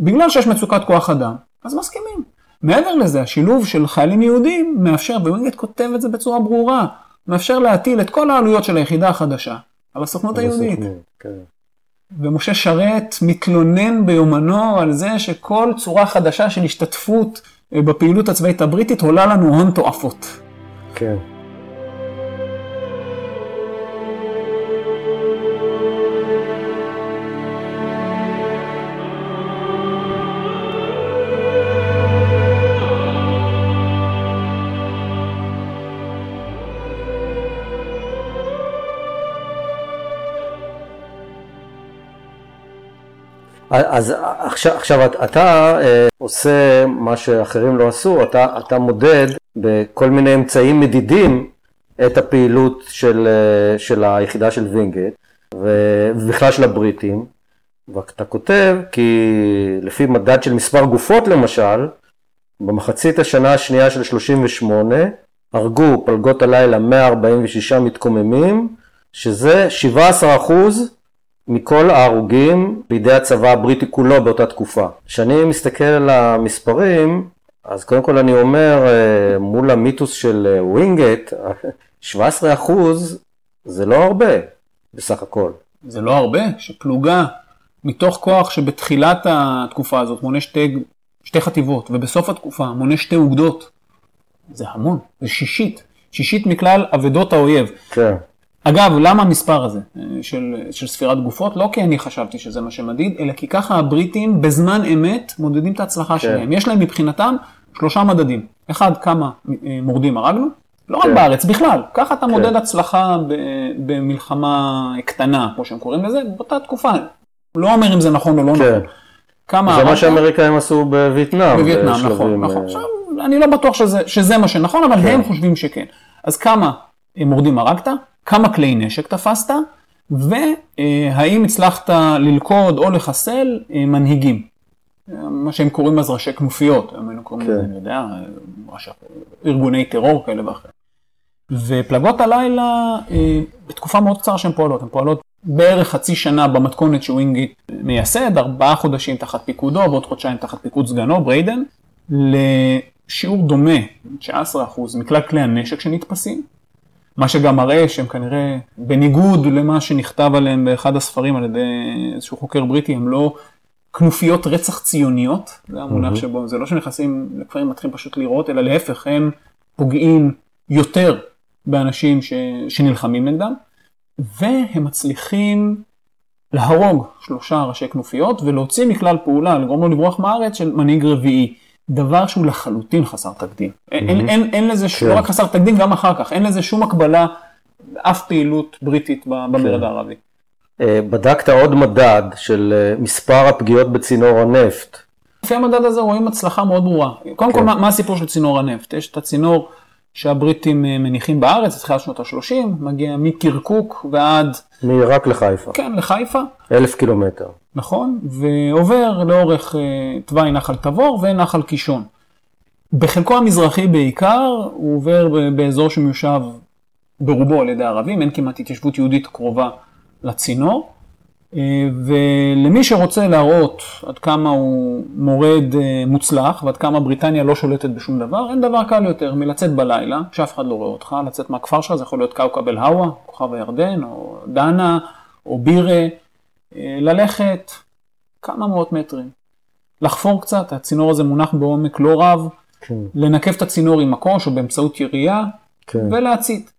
בגלל שיש מצוקת כוח אדם, אז מסכימים. מעבר לזה, השילוב של חיילים יהודים מאפשר, ווינגייט כותב את זה בצורה ברורה, מאפשר להטיל את כל העלויות של היחידה החדשה על הסוכנות היהודית. כן, ומשה שרת מתלונן ביומנו על זה שכל צורה חדשה של השתתפות אה, בפעילות הצבאית הבריטית עולה לנו הון תועפות. כן. אז עכשיו, עכשיו אתה אה, עושה מה שאחרים לא עשו, אתה, אתה מודד בכל מיני אמצעים מדידים את הפעילות של, אה, של היחידה של וינגייט ובכלל של הבריטים, ואתה כותב כי לפי מדד של מספר גופות למשל, במחצית השנה השנייה של 38 הרגו פלגות הלילה 146 מתקוממים, שזה 17 אחוז מכל ההרוגים בידי הצבא הבריטי כולו באותה תקופה. כשאני מסתכל על המספרים, אז קודם כל אני אומר, אה, מול המיתוס של אה, ווינגייט, 17 אחוז זה לא הרבה בסך הכל. זה לא הרבה, שפלוגה מתוך כוח שבתחילת התקופה הזאת מונה שתי, שתי חטיבות, ובסוף התקופה מונה שתי אוגדות, זה המון, זה שישית, שישית מכלל אבדות האויב. כן, אגב, למה המספר הזה אה, של, של ספירת גופות? לא כי אני חשבתי שזה מה שמדיד, אלא כי ככה הבריטים בזמן אמת מודדים את ההצלחה שלהם. יש להם מבחינתם שלושה מדדים. אחד, כמה אה, מורדים הרגנו, לא רק כן. בארץ, בכלל. ככה אתה כן. מודד הצלחה ב, במלחמה קטנה, כמו שהם קוראים לזה, באותה תקופה. לא אומר אם זה נכון או לא כן. נכון. כמה זה מה? שהאמריקאים עשו בווייטנאם. בווייטנאם, בשלבים, נכון, נכון. אה, עכשיו, אני לא בטוח שזה, מה שנכון, אבל הם חושבים שכן. אז כמה אה, מורדים הרגת, כמה כלי נשק תפסת, והאם הצלחת ללכוד או לחסל אה, מנהיגים. מה שהם קוראים אז ראשי כנופיות, היום היינו קוראים לזה, כן. אני יודע, ראשי- ארגוני טרור כאלה ואחרים. ופלגות הלילה, אה, בתקופה מאוד קצרה שהן פועלות, הן פועלות בערך חצי שנה במתכונת שווינגייט מייסד, ארבעה חודשים תחת פיקודו, ועוד חודשיים תחת פיקוד סגנו, ברדין, לשיעור דומה, 19% מכלל כלי הנשק שנתפסים, מה שגם מראה שהם כנראה, בניגוד למה שנכתב עליהם באחד הספרים על ידי איזשהו חוקר בריטי, הם לא כנופיות רצח ציוניות, זה המונח שבו, זה לא שנכנסים לכפרים מתחילים פשוט לראות, אלא להפך, הם פוגעים יותר באנשים ש... שנלחמים נגדם, והם מצליחים להרוג שלושה ראשי כנופיות ולהוציא מכלל פעולה, לגרום לו לברוח מהארץ של מנהיג רביעי. דבר שהוא לחלוטין חסר תקדים. אין, אין, אין, אין לזה, ש... לא רק חסר תקדים, גם אחר כך, אין לזה שום הקבלה, אף פעילות בריטית ב- במרד הערבי. אה, בדקת עוד מדד של אה, מספר הפגיעות בצינור הנפט. לפי המדד הזה רואים הצלחה מאוד ברורה. קודם כל, כן. מה, מה הסיפור של צינור הנפט? יש את הצינור שהבריטים אה, מניחים בארץ, התחילת שנות ה-30, מגיע מקירקוק ועד, מעיראק לחיפה. כן, לחיפה, אלף קילומטר. נכון, ועובר לאורך אה, תוואי נחל תבור ונחל קישון. בחלקו המזרחי בעיקר, הוא עובר באזור שמיושב ברובו על ידי ערבים, אין כמעט התיישבות יהודית קרובה לצינור. אה, ולמי שרוצה להראות עד כמה הוא מורד אה, מוצלח ועד כמה בריטניה לא שולטת בשום דבר, אין דבר קל יותר מלצאת בלילה, שאף אחד לא רואה אותך, לצאת מהכפר שלך, זה יכול להיות כאוכב אל-הווה, כוכב הירדן, או דנה, או בירה, אה, ללכת כמה מאות מטרים, לחפור קצת, הצינור הזה מונח בעומק לא רב, כן, לנקב את הצינור עם מקוש או באמצעות ירייה, כן. ולהצית.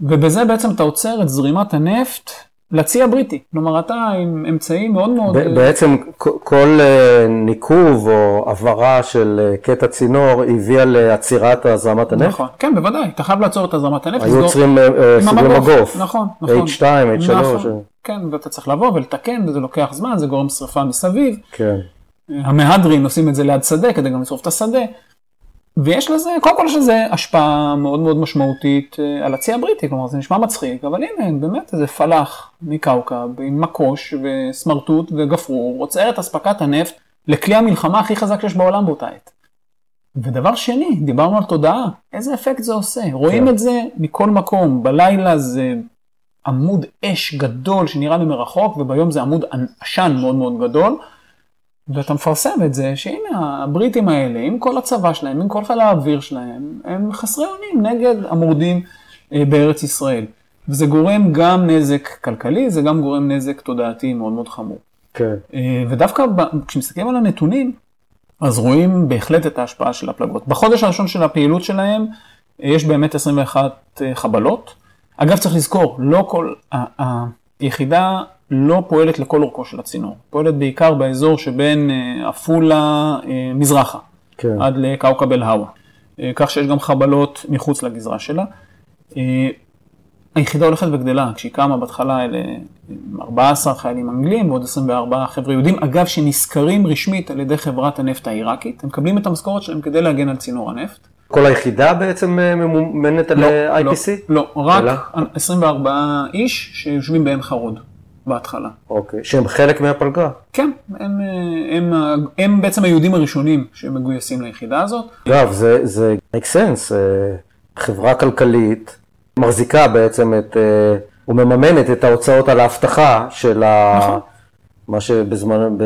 ובזה בעצם אתה עוצר את זרימת הנפט לצי הבריטי. כלומר, אתה עם אמצעים מאוד מאוד... ב- בעצם כל אה, ניקוב או הברה של אה, קטע צינור הביאה לעצירת הזרמת הנפט? נכון, כן, בוודאי, אתה חייב לעצור את הזרמת הנפט. היו עוצרים אה, אה, סוגרים. מגוף. נכון, נכון. H2, H3. נכון, כן, ואתה צריך לבוא ולתקן, וזה לוקח זמן, זה גורם שרפה מסביב. כן. המהדרין עושים את זה ליד שדה כדי גם לשרוף את השדה. ויש לזה, קודם כל יש לזה השפעה מאוד מאוד משמעותית אה, על הצי הבריטי, כלומר זה נשמע מצחיק, אבל הנה באמת איזה פלאח מקאוקב עם מקוש וסמרטוט וגפרור, עוצר את אספקת הנפט לכלי המלחמה הכי חזק שיש בעולם באותה עת. ודבר שני, דיברנו על תודעה, איזה אפקט זה עושה, רואים כן. את זה מכל מקום, בלילה זה עמוד אש גדול שנראה לי מרחוק, וביום זה עמוד עשן מאוד מאוד גדול. ואתה מפרסם את זה, שהנה הבריטים האלה, עם כל הצבא שלהם, עם כל חיל האוויר שלהם, הם חסרי אונים נגד המורדים אה, בארץ ישראל. וזה גורם גם נזק כלכלי, זה גם גורם נזק תודעתי מאוד מאוד חמור. כן. אה, ודווקא כשמסתכלים על הנתונים, אז רואים בהחלט את ההשפעה של הפלגות. בחודש הראשון של הפעילות שלהם, אה, יש באמת 21 אה, חבלות. אגב, צריך לזכור, לא כל, היחידה לא פועלת לכל אורכו של הצינור, פועלת בעיקר באזור שבין אה, עפולה אה, מזרחה, כן. עד לכאוכב אל-הווה. אה, כך שיש גם חבלות מחוץ לגזרה שלה. היחידה הולכת וגדלה, כשהיא קמה בהתחלה אלה 14 חיילים אנגלים ועוד 24 חבר'ה יהודים, אגב שנשכרים רשמית על ידי חברת הנפט העיראקית, הם מקבלים את המשכורת שלהם כדי להגן על צינור הנפט. כל היחידה בעצם ממומנת על אה, IPC? לא, לא, רק אלא? 24 איש שיושבים בעין חרוד בהתחלה. אוקיי. שהם חלק מהפלגה. כן, הם, אה, הם, הם, הם בעצם היהודים הראשונים שמגויסים ליחידה הזאת. אגב, זה, זה make sense, אה, חברה כלכלית מחזיקה בעצם את, אה, ומממנת את ההוצאות על האבטחה של ה... נכון. מה שבזמן, ב...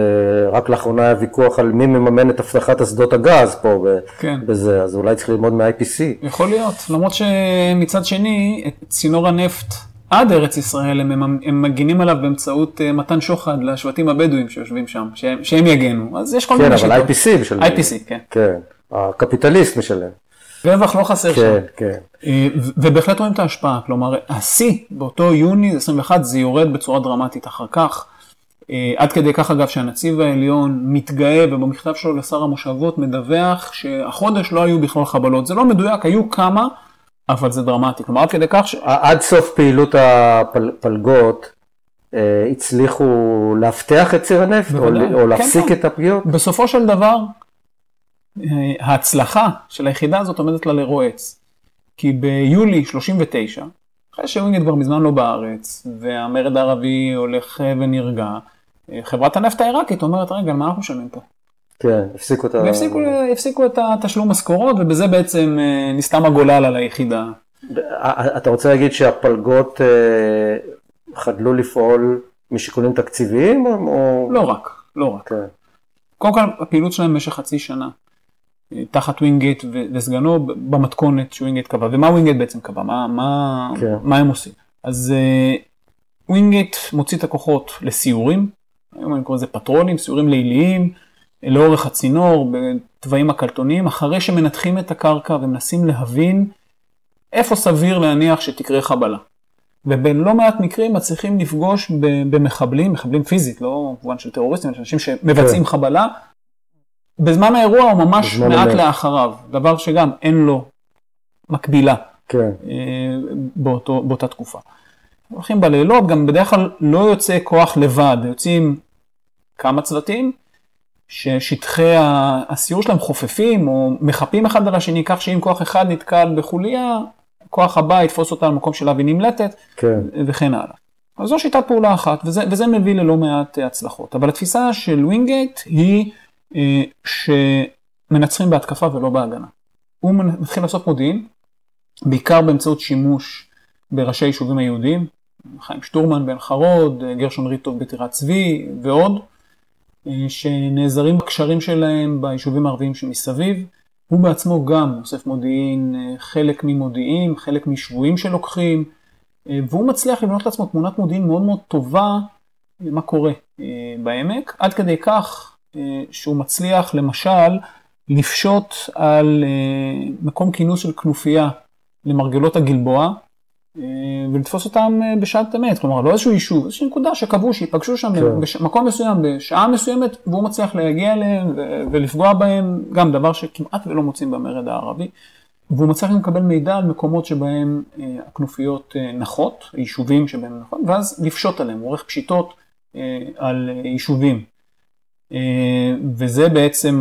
רק לאחרונה היה ויכוח על מי מממן את אבטחת אסדות הגז פה ב... כן. בזה, אז אולי צריך ללמוד מ-IPC. יכול להיות, למרות שמצד שני, את צינור הנפט עד ארץ ישראל, הם, הם, הם מגינים עליו באמצעות אה, מתן שוחד לשבטים הבדואים שיושבים שם, שהם, שהם יגנו, אז יש כל כן, מיני אבל שיטות. IPC משלם. IPC, כן. כן, הקפיטליסט משלם. רווח לא חסר שם. כן, כן. ובהחלט רואים את ההשפעה, כלומר, השיא באותו יוני 21 זה יורד בצורה דרמטית אחר כך. אה, עד כדי כך אגב שהנציב העליון מתגאה ובמכתב שלו לשר המושבות מדווח שהחודש לא היו בכלל חבלות. זה לא מדויק, היו כמה, אבל זה דרמטי. כלומר, עד כדי כך ש... עד סוף פעילות הפלגות אה, הצליחו לאבטח את ציר הנפט, או. או כן, להפסיק כן. את הפגיעות? בסופו של דבר, אה, ההצלחה של היחידה הזאת עומדת לה לרועץ. כי ביולי 39, אחרי שווינגייט כבר מזמן לא בארץ, והמרד הערבי הולך אה, ונרגע, אה, חברת הנפט העיראקית אומרת, רגע, מה אנחנו משלמים פה? כן, הפסיקו את ה... והפסיקו הפסיקו את התשלום משכורות, ובזה בעצם אה, נסתם הגולל על היחידה. אתה רוצה להגיד שהפלגות אה, חדלו לפעול משיקולים תקציביים? או-. לא רק, לא רק. כן. קודם כל, הפעילות שלהם במשך חצי שנה, אה, תחת ווינגייט וסגנו, במתכונת שווינגייט קבע. ומה ווינגייט בעצם קבע? מה, מה, כן. מה הם עושים? אז ווינגייט מוציא את הכוחות לסיורים, היום אני קורא לזה פטרולים, סיורים ליליים, לאורך הצינור, בתוואים הקלטוניים, אחרי שמנתחים את הקרקע ומנסים להבין איפה סביר להניח שתקרה חבלה. ובין לא מעט מקרים מצליחים לפגוש במחבלים, מחבלים פיזית, לא במובן של טרוריסטים, אלא אנשים שמבצעים כן. חבלה. בזמן האירוע או ממש מעט אמת. לאחריו, דבר שגם אין לו מקבילה כן, אה, באותו, באותה תקופה. הולכים בלילות, גם בדרך כלל לא יוצא כוח לבד, יוצאים כמה צוותים, ששטחי הסיור שלהם חופפים או מחפים אחד על השני, כך שאם כוח אחד נתקל בחוליה, כוח הבא יתפוס אותה במקום שאליו היא נמלטת, כן. וכן הלאה. אז זו שיטת פעולה אחת, וזה, וזה מביא ללא מעט הצלחות. אבל התפיסה של ווינגייט היא אה, שמנצחים בהתקפה ולא בהגנה. הוא מתחיל לעשות מודיעין, בעיקר באמצעות שימוש בראשי היישובים היהודיים, חיים שטורמן בעין חרוד, גרשון ריטוב בטירת צבי ועוד, אה, שנעזרים בקשרים שלהם ביישובים הערביים שמסביב. הוא בעצמו גם אוסף מודיעין, אה, חלק ממודיעין, חלק משבויים שלוקחים, אה, והוא מצליח לבנות לעצמו תמונת מודיעין מאוד מאוד טובה מה קורה בעמק, עד כדי כך שהוא מצליח למשל לפשוט על מקום כינוס של כנופיה למרגלות הגלבוע, אה, ולתפוס אותם אה, בשעת אמת, כלומר לא איזשהו יישוב, איזושהי נקודה שקבעו שיפגשו שם כן. במקום מסוים בשעה מסוימת והוא מצליח להגיע אליהם ולפגוע בהם, גם דבר שכמעט ולא מוצאים במרד הערבי, והוא מצליח לקבל מידע על מקומות שבהם אה, הכנופיות נחות, יישובים שבהם נחות, ואז לפשוט עליהם, הוא עורך פשיטות על יישובים. וזה בעצם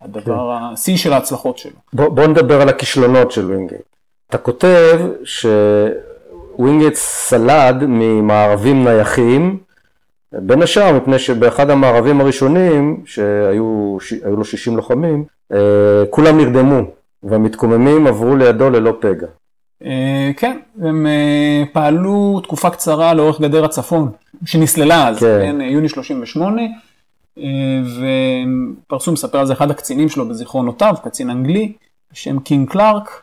הדבר, כן. השיא של ההצלחות שלו. בוא, בוא נדבר על הכישלונות של וינגייט. אתה כותב שווינגייט סלד ממארבים נייחים, בין השאר מפני שבאחד המערבים הראשונים, שהיו לו 60 לוחמים, אה, כולם נרדמו, והמתקוממים עברו לידו ללא פגע. אה, כן, הם אה, פעלו תקופה קצרה לאורך גדר הצפון, שנסללה אז, כן. כן, יוני 38, ופרסום מספר על זה אחד הקצינים שלו בזיכרונותיו, קצין אנגלי, בשם קינג קלארק,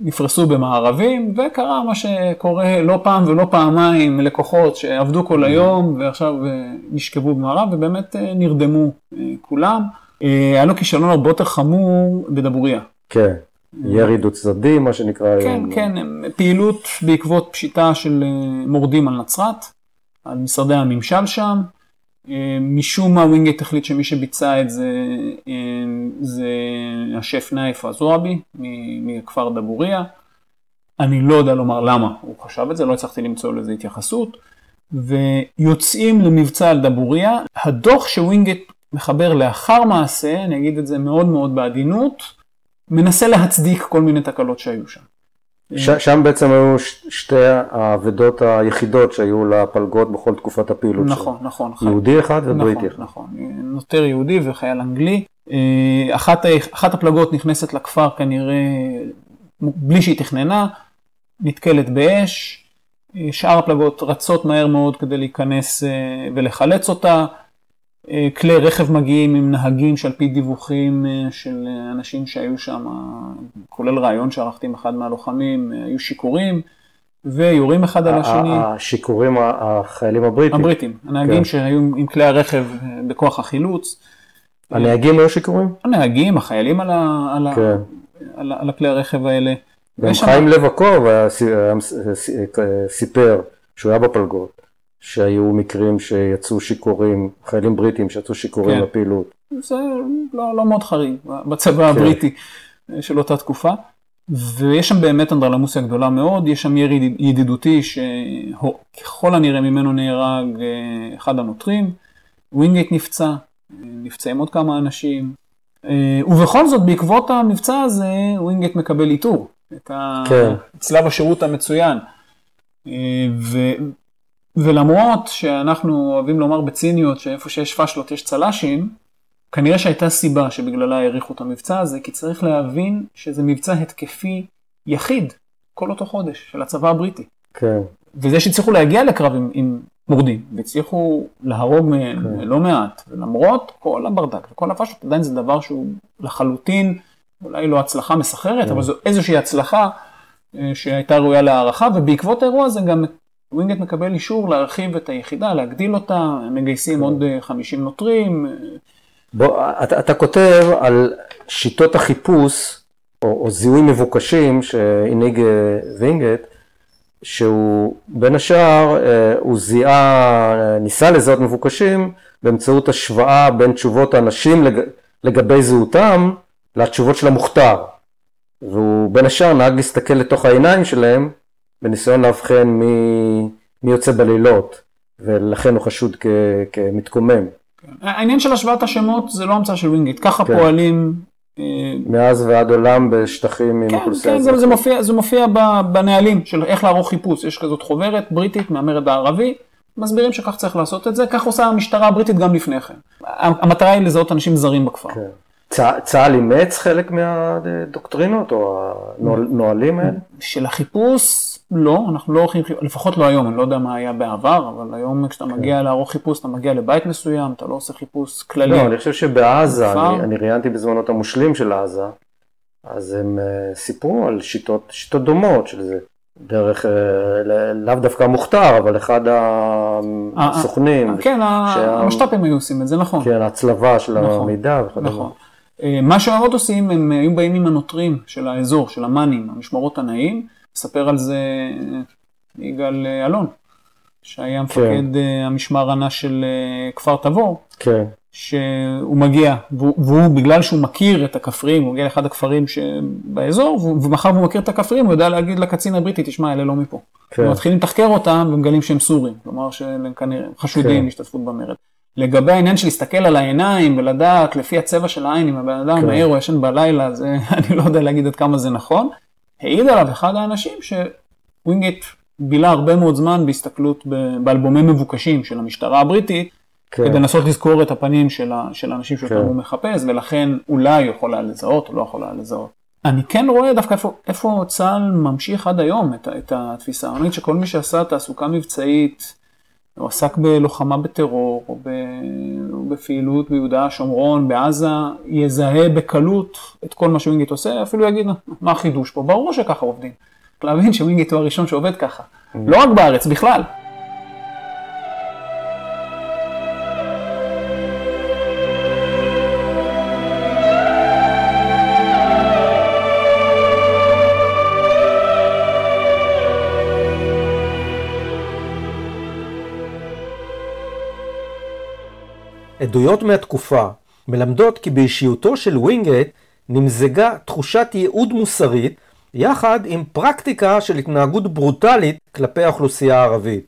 נפרסו במערבים, וקרה מה שקורה לא פעם ולא פעמיים לקוחות שעבדו כל היום ועכשיו אה, נשכבו במערב ובאמת אה, נרדמו אה, כולם. היה לו כישלון הרבה יותר חמור בדבוריה. כן, ירי דו צדדי מה שנקרא. כן, כן, פעילות בעקבות פשיטה של מורדים על נצרת, על משרדי הממשל שם. משום מה ווינגייט החליט שמי שביצע את זה זה השייח' נייף הזועבי מכפר דבוריה. אני לא יודע לומר למה הוא חשב את זה, לא הצלחתי למצוא לזה התייחסות. ויוצאים למבצע על דבוריה. הדוח שווינגייט מחבר לאחר מעשה, אני אגיד את זה מאוד מאוד בעדינות, מנסה להצדיק כל מיני תקלות שהיו שם. ש, שם בעצם היו שתי האבדות היחידות שהיו לפלגות בכל תקופת הפעילות שלו. נכון, נכון. יהודי אחד ובריטי נכון, אחד. נכון, נותר יהודי וחייל אנגלי. אה, אחת, אחת הפלגות נכנסת לכפר כנראה בלי שהיא תכננה, נתקלת באש. אה, שאר הפלגות רצות מהר מאוד כדי להיכנס אה, ולחלץ אותה. אה, כלי רכב מגיעים עם נהגים שעל פי דיווחים אה, של אנשים שהיו שם, כולל ראיון שערכתי עם אחד מהלוחמים, אה, היו שיכורים ויורים אחד על השני. השיכורים החיילים הבריטים. הבריטים, הנהגים כן. שהיו עם כלי הרכב בכוח החילוץ. הנהגים היו שיכורים? הנהגים, החיילים על, ה, על, כן. ה, על, על הכלי הרכב האלה. גם חיים לבקוב סיפר שהוא היה בפלגות. שהיו מקרים שיצאו שיכורים, חיילים בריטים שיצאו שיכורים כן. לפעילות. זה לא, לא מאוד חריג בצבא כן. הבריטי של אותה תקופה. ויש שם באמת אנדרלמוסיה גדולה מאוד, יש שם ירי ידידותי שככל הנראה ממנו נהרג אה, אחד הנוטרים, ווינגייט נפצע, נפצעים עוד כמה אנשים, אה, ובכל זאת בעקבות המבצע הזה ווינגייט מקבל עיטור, את כן. צלב השירות המצוין. אה, ולמרות שאנחנו אוהבים לומר בציניות שאיפה שיש פשלות יש צל"שים, כנראה שהייתה סיבה שבגללה האריכו את המבצע הזה, כי צריך להבין שזה מבצע התקפי יחיד כל אותו חודש של הצבא הבריטי. כן. וזה שהצליחו להגיע לקרב עם, עם מורדים, והצליחו להרוג מהם כן. לא מעט, ולמרות כל הברדק וכל הפשלות, עדיין זה דבר שהוא לחלוטין, אולי לא הצלחה מסחררת, כן. אבל זו איזושהי הצלחה אה, שהייתה ראויה להערכה, ובעקבות האירוע הזה גם ווינגייט מקבל אישור להרחיב את היחידה, להגדיל אותה, מגייסים עוד 50 אה, נוטרים. בוא, אתה, אתה כותב על שיטות החיפוש, או, או זיהוי מבוקשים שהנהיג אה, ווינגייט, שהוא בין השאר, אה, הוא זיהה, ניסה לזהות מבוקשים באמצעות השוואה בין תשובות האנשים לג, לגבי זהותם לתשובות של המוכתר. והוא בין השאר נהג להסתכל לתוך העיניים שלהם בניסיון לאבחן מי, מי יוצא בלילות, ולכן הוא חשוד כ, כמתקומם. העניין של השוואת השמות זה לא המצאה של ווינגיט, ככה כן. פועלים. אה, מאז ועד עולם בשטחים עם כן, אוכלוסייה כן, זה, זה. מופיע, זה מופיע בנהלים של איך לערוך חיפוש. יש כזאת חוברת בריטית מהמרד הערבי, מסבירים שכך צריך לעשות את זה, כך עושה המשטרה הבריטית גם לפני כן. המטרה היא לזהות אנשים זרים בכפר. כן. צה- צה"ל אימץ חלק מהדוקטרינות או הנהלים האלה? של החיפוש, לא, אנחנו לא עורכים חיפוש, לפחות לא היום, אני לא יודע מה היה בעבר, אבל היום כשאתה מגיע לערוך חיפוש, אתה מגיע לבית מסוים, אתה לא עושה חיפוש כללי. לא, אני חושב שבעזה? אני, אני ראיינתי בזמנו את המושלים של עזה, אז הם uh, סיפרו על שיטות, שיטות דומות של זה, דרך, uh, לאו דווקא מוכתר, אבל אחד אה, הסוכנים, כן, שה- המשת"פים היו עושים את זה, נכון. כן, הצלבה של נכון, המידע וכדומה. נכון. אה, מה שעוד עושים, הם היו באים עם הנוטרים של האזור, של המאנים, המשמרות הנאים, מספר על זה אה, יגאל אה, אלון, שהיה מפקד אה, המשמר הנע של כפר תבור, כן, שהוא מגיע, והוא, והוא בגלל שהוא מכיר את הכפריים, הוא מגיע לאחד הכפרים שבאזור, ומאחר והוא מכיר את הכפריים, הוא יודע להגיד לקצין הבריטי, תשמע, אלה לא מפה. כן. מתחילים לתחקר אותם ומגלים שהם סורים, כלומר שהם כנראה חשודים כן. בהשתתפות במרד. לגבי העניין של להסתכל על העיניים ולדעת לפי הצבע של העין אם הבן אדם כן. מהר או ישן בלילה, זה, אני לא יודע להגיד עד כמה זה נכון. העיד עליו אחד האנשים שווינגייט בילה הרבה מאוד זמן בהסתכלות באלבומי מבוקשים של המשטרה הבריטית, כן. כדי לנסות לזכור את הפנים של, ה, של האנשים שאותם כן. הוא מחפש, ולכן אולי הוא יכול היה לזהות או לא יכול היה לזהות. אני כן רואה דווקא איפה, איפה צה"ל ממשיך עד היום את, את התפיסה. אני אגיד שכל מי שעשה תעסוקה מבצעית, או עסק בלוחמה בטרור, או, בפעילות ביהודה, שומרון, בעזה, יזהה בקלות את כל מה שווינגיט עושה, אפילו יגיד, מה החידוש פה? ברור שככה עובדים. להבין שווינגיט הוא הראשון שעובד ככה. לא רק בארץ, בכלל. עדויות מהתקופה מלמדות כי באישיותו של ווינגייט נמזגה תחושת ייעוד מוסרית יחד עם פרקטיקה של התנהגות ברוטלית כלפי האוכלוסייה הערבית.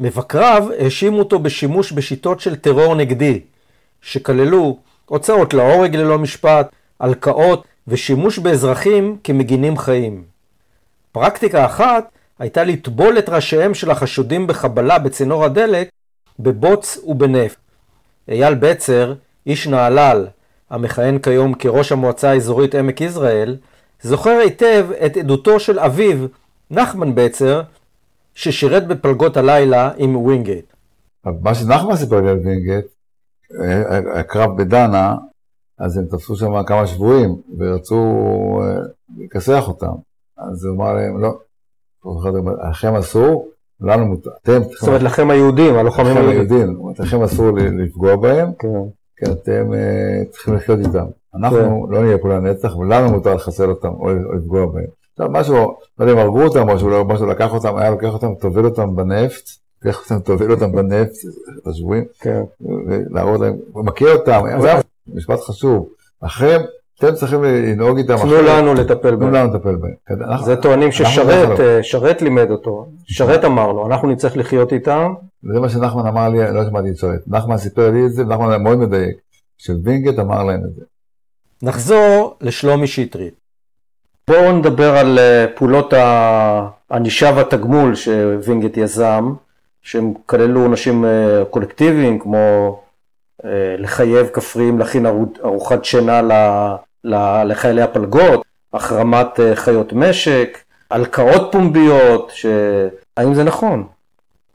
מבקריו האשימו אותו בשימוש בשיטות של טרור נגדי, שכללו הוצאות להורג ללא משפט, הלקאות ושימוש באזרחים כמגינים חיים. פרקטיקה אחת הייתה לטבול את ראשיהם של החשודים בחבלה בצינור הדלק בבוץ ובנפט. אייל בצר, איש נהלל, המכהן כיום כראש המועצה האזורית עמק יזרעאל, זוכר היטב את עדותו של אביו, נחמן בצר, ששירת בפלגות הלילה עם ווינגייט. מה שנחמן סיפר לי על וינגייט, אה, הקרב בדנה, אז הם תפסו שם כמה שבויים, ורצו אה, לכסח אותם. אז הוא אמר להם, לא, אומר, לכם אסור, לנו מותר. זאת אומרת, לכם היהודים, הלוחמים היהודים. לכם אסור לפגוע בהם, כן, כי אתם אה, צריכים לחיות איתם. אנחנו לא נהיה פה לנצח, ולנו מותר לחסל אותם או לפגוע בהם. עכשיו משהו, לא יודע אם הרגו אותם או לא- משהו לקח אותם, היה לוקח אותם, טובל אותם בנפט, לקח אותם, טובל אותם בנפט, את השבויים, כן. ולהראות להם, מכיר אותם, זה משפט חשוב. לכם, אתם צריכים לנהוג איתם תנו. לנו לטפל תנו בהם. לנו לטפל בהם. כן, זה טוענים ששרת, לא- אה, לימד אותו. שרת אמר לו, אנחנו נצטרך לחיות איתם. זה מה שנחמן אמר לי, לא שמעתי את שרת. נחמן סיפר לי את זה, ונחמן היה מאוד מדייק, שווינגייט אמר להם את זה. נחזור לשלומי שטרית. בואו נדבר על אה, פעולות הענישה והתגמול שווינגייט יזם, שהם כללו עונשים אה, קולקטיביים, כמו לחייב כפריים להכין ארו- ארוחת שינה לחיילי הפלגות, החרמת אה, חיות משק, הלקאות פומביות, ש... האם זה נכון?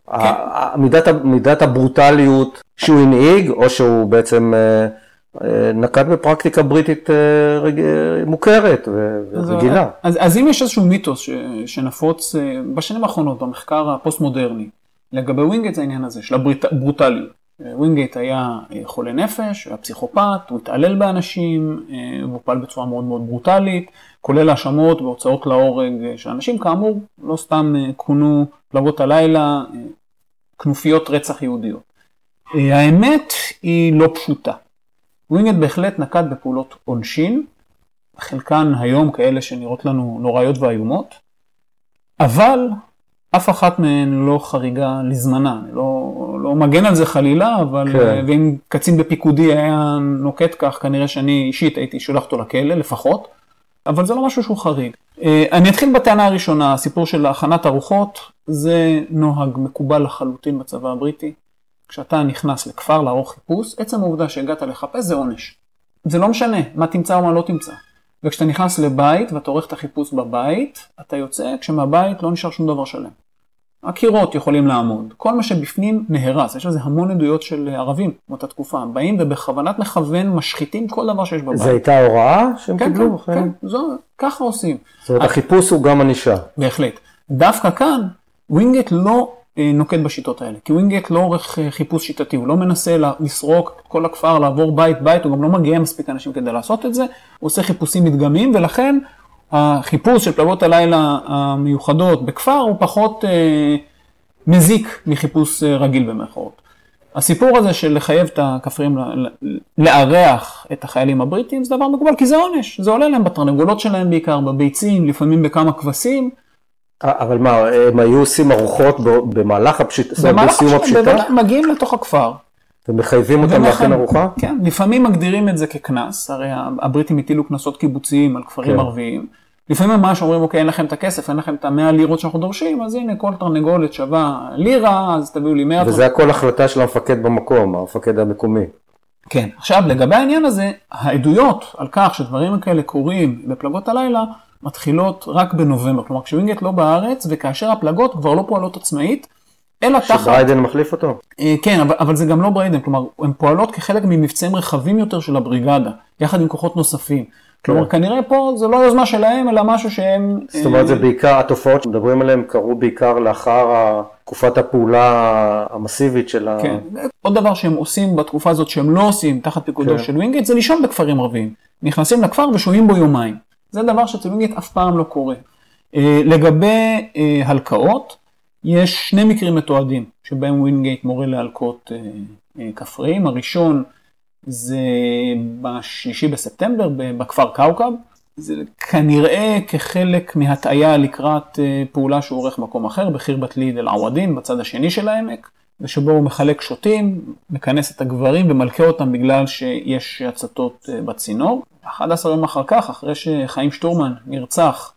ה- מידת, מידת הברוטליות שהוא הנהיג, או שהוא בעצם אה, אה, נקט בפרקטיקה בריטית רג... מוכרת ו- אז- ורגילה. אז, אז אם יש איזשהו מיתוס ש, שנפוץ בשנים האחרונות במחקר הפוסט-מודרני, לגבי ווינגייט זה העניין הזה של הברוטליות. ווינגייט היה אה, חולה נפש, היה פסיכופת, הוא התעלל באנשים, אה, והוא פעל בצורה מאוד מאוד ברוטלית, כולל האשמות והוצאות להורג אה, של אנשים, כאמור, לא סתם כונו פלגות הלילה כנופיות רצח יהודיות. האמת היא לא פשוטה. ווינגייט בהחלט נקט בפעולות עונשין, חלקן היום כאלה שנראות לנו נוראיות ואיומות, אבל אף אחת מהן לא חריגה לזמנה, אני לא, לא מגן על זה חלילה, אבל כן. כן. ואם קצין בפיקודי היה נוקט כך, כנראה שאני אישית הייתי שולח אותו לכלא לפחות, אבל זה לא משהו שהוא חריג. אה, אני אתחיל בטענה הראשונה, הסיפור של הכנת ארוחות, זה נוהג מקובל לחלוטין בצבא הבריטי. כשאתה נכנס לכפר לערוך חיפוש, עצם העובדה שהגעת לחפש זה עונש. זה לא משנה מה תמצא או מה לא תמצא. וכשאתה נכנס לבית ואתה עורך את החיפוש בבית, אתה יוצא כשמהבית לא נשאר שום דבר שלם. הקירות יכולים לעמוד, כל מה שבפנים נהרס, יש לזה המון עדויות של ערבים באותה תקופה, באים ובכוונת מכוון משחיתים כל דבר שיש בבית. זה הייתה הוראה שהם כן, קיבלו? כן, כן, זו, ככה עושים. זאת אומרת, החיפוש הוא גם ענישה. בהחלט. דווקא כאן, ווינגייט לא אה, נוקט בשיטות האלה, כי ווינגייט לא עורך אה, חיפוש שיטתי, הוא לא מנסה לסרוק את כל הכפר, לעבור בית בית, הוא גם לא מגיע מספיק אנשים כדי לעשות את זה, הוא עושה חיפושים מדגמיים, ולכן החיפוש של פלגות הלילה המיוחדות בכפר הוא פחות אה, מזיק מחיפוש אה, רגיל במרכאות. הסיפור הזה של לחייב את הכפריים לארח את החיילים הבריטים זה דבר מקובל, כי זה עונש, זה עולה להם בתרנגולות שלהם בעיקר, בביצים, לפעמים בכמה כבשים. אבל מה, הם היו עושים ארוחות במהלך הפשיטה? במהלך הפשיטה? מגיעים לתוך הכפר. ומחייבים אותם להכין ארוחה? כן, לפעמים מגדירים את זה כקנס, הרי הבריטים הטילו קנסות קיבוציים על כפרים כן. ערביים. לפעמים ממש אומרים, אוקיי, אין לכם את הכסף, אין לכם את המאה לירות שאנחנו דורשים, אז הנה, כל תרנגולת שווה לירה, אז תביאו לי מאה. וזה הכל החלטה של המפקד במקום, המפקד המקומי. כן. עכשיו, לגבי העניין הזה, העדויות על כך שדברים כאלה קורים בפלגות הלילה, מתחילות רק בנובמבר. כלומר, כשווינגייט לא בארץ, וכאשר הפלגות כבר לא פועלות עצמאית, אלא תחת... שבריידן מחליף אותו? אה, כן, אבל, אבל זה גם לא בריידן, כלומר, הן פועלות כחלק ממבצעים רחבים יותר של הבריגדה, יחד עם כוחות נוספים. כלומר, כנראה פה זה לא יוזמה שלהם, אלא משהו שהם... זאת אומרת, זה אה, בעיקר, התופעות שמדברים עליהן קרו בעיקר לאחר תקופת הפעולה המסיבית של ה... כן. עוד דבר שהם עושים בתקופה הזאת שהם לא עושים תחת פיקודו כן. של ווינגייט, זה לישון בכפרים ערביים. נכנסים לכפר ושוהים בו יומיים. זה דבר שאצל ווינגייט אף פעם לא קורה. אה, לגבי אה, הלקאות, יש שני מקרים מתועדים שבהם ווינגייט מורה להלקות כפריים. הראשון זה בשישי בספטמבר בכפר קאוקב. זה כנראה כחלק מהטעיה לקראת אה, פעולה שהוא עורך במקום אחר, בחירבת ליד אל עוודין, בצד השני של העמק, ושבו הוא מחלק שוטים, מכנס את הגברים ומלקה אותם בגלל שיש הצתות אה, בצינור. 11 יום אחר כך, אחרי שחיים שטורמן נרצח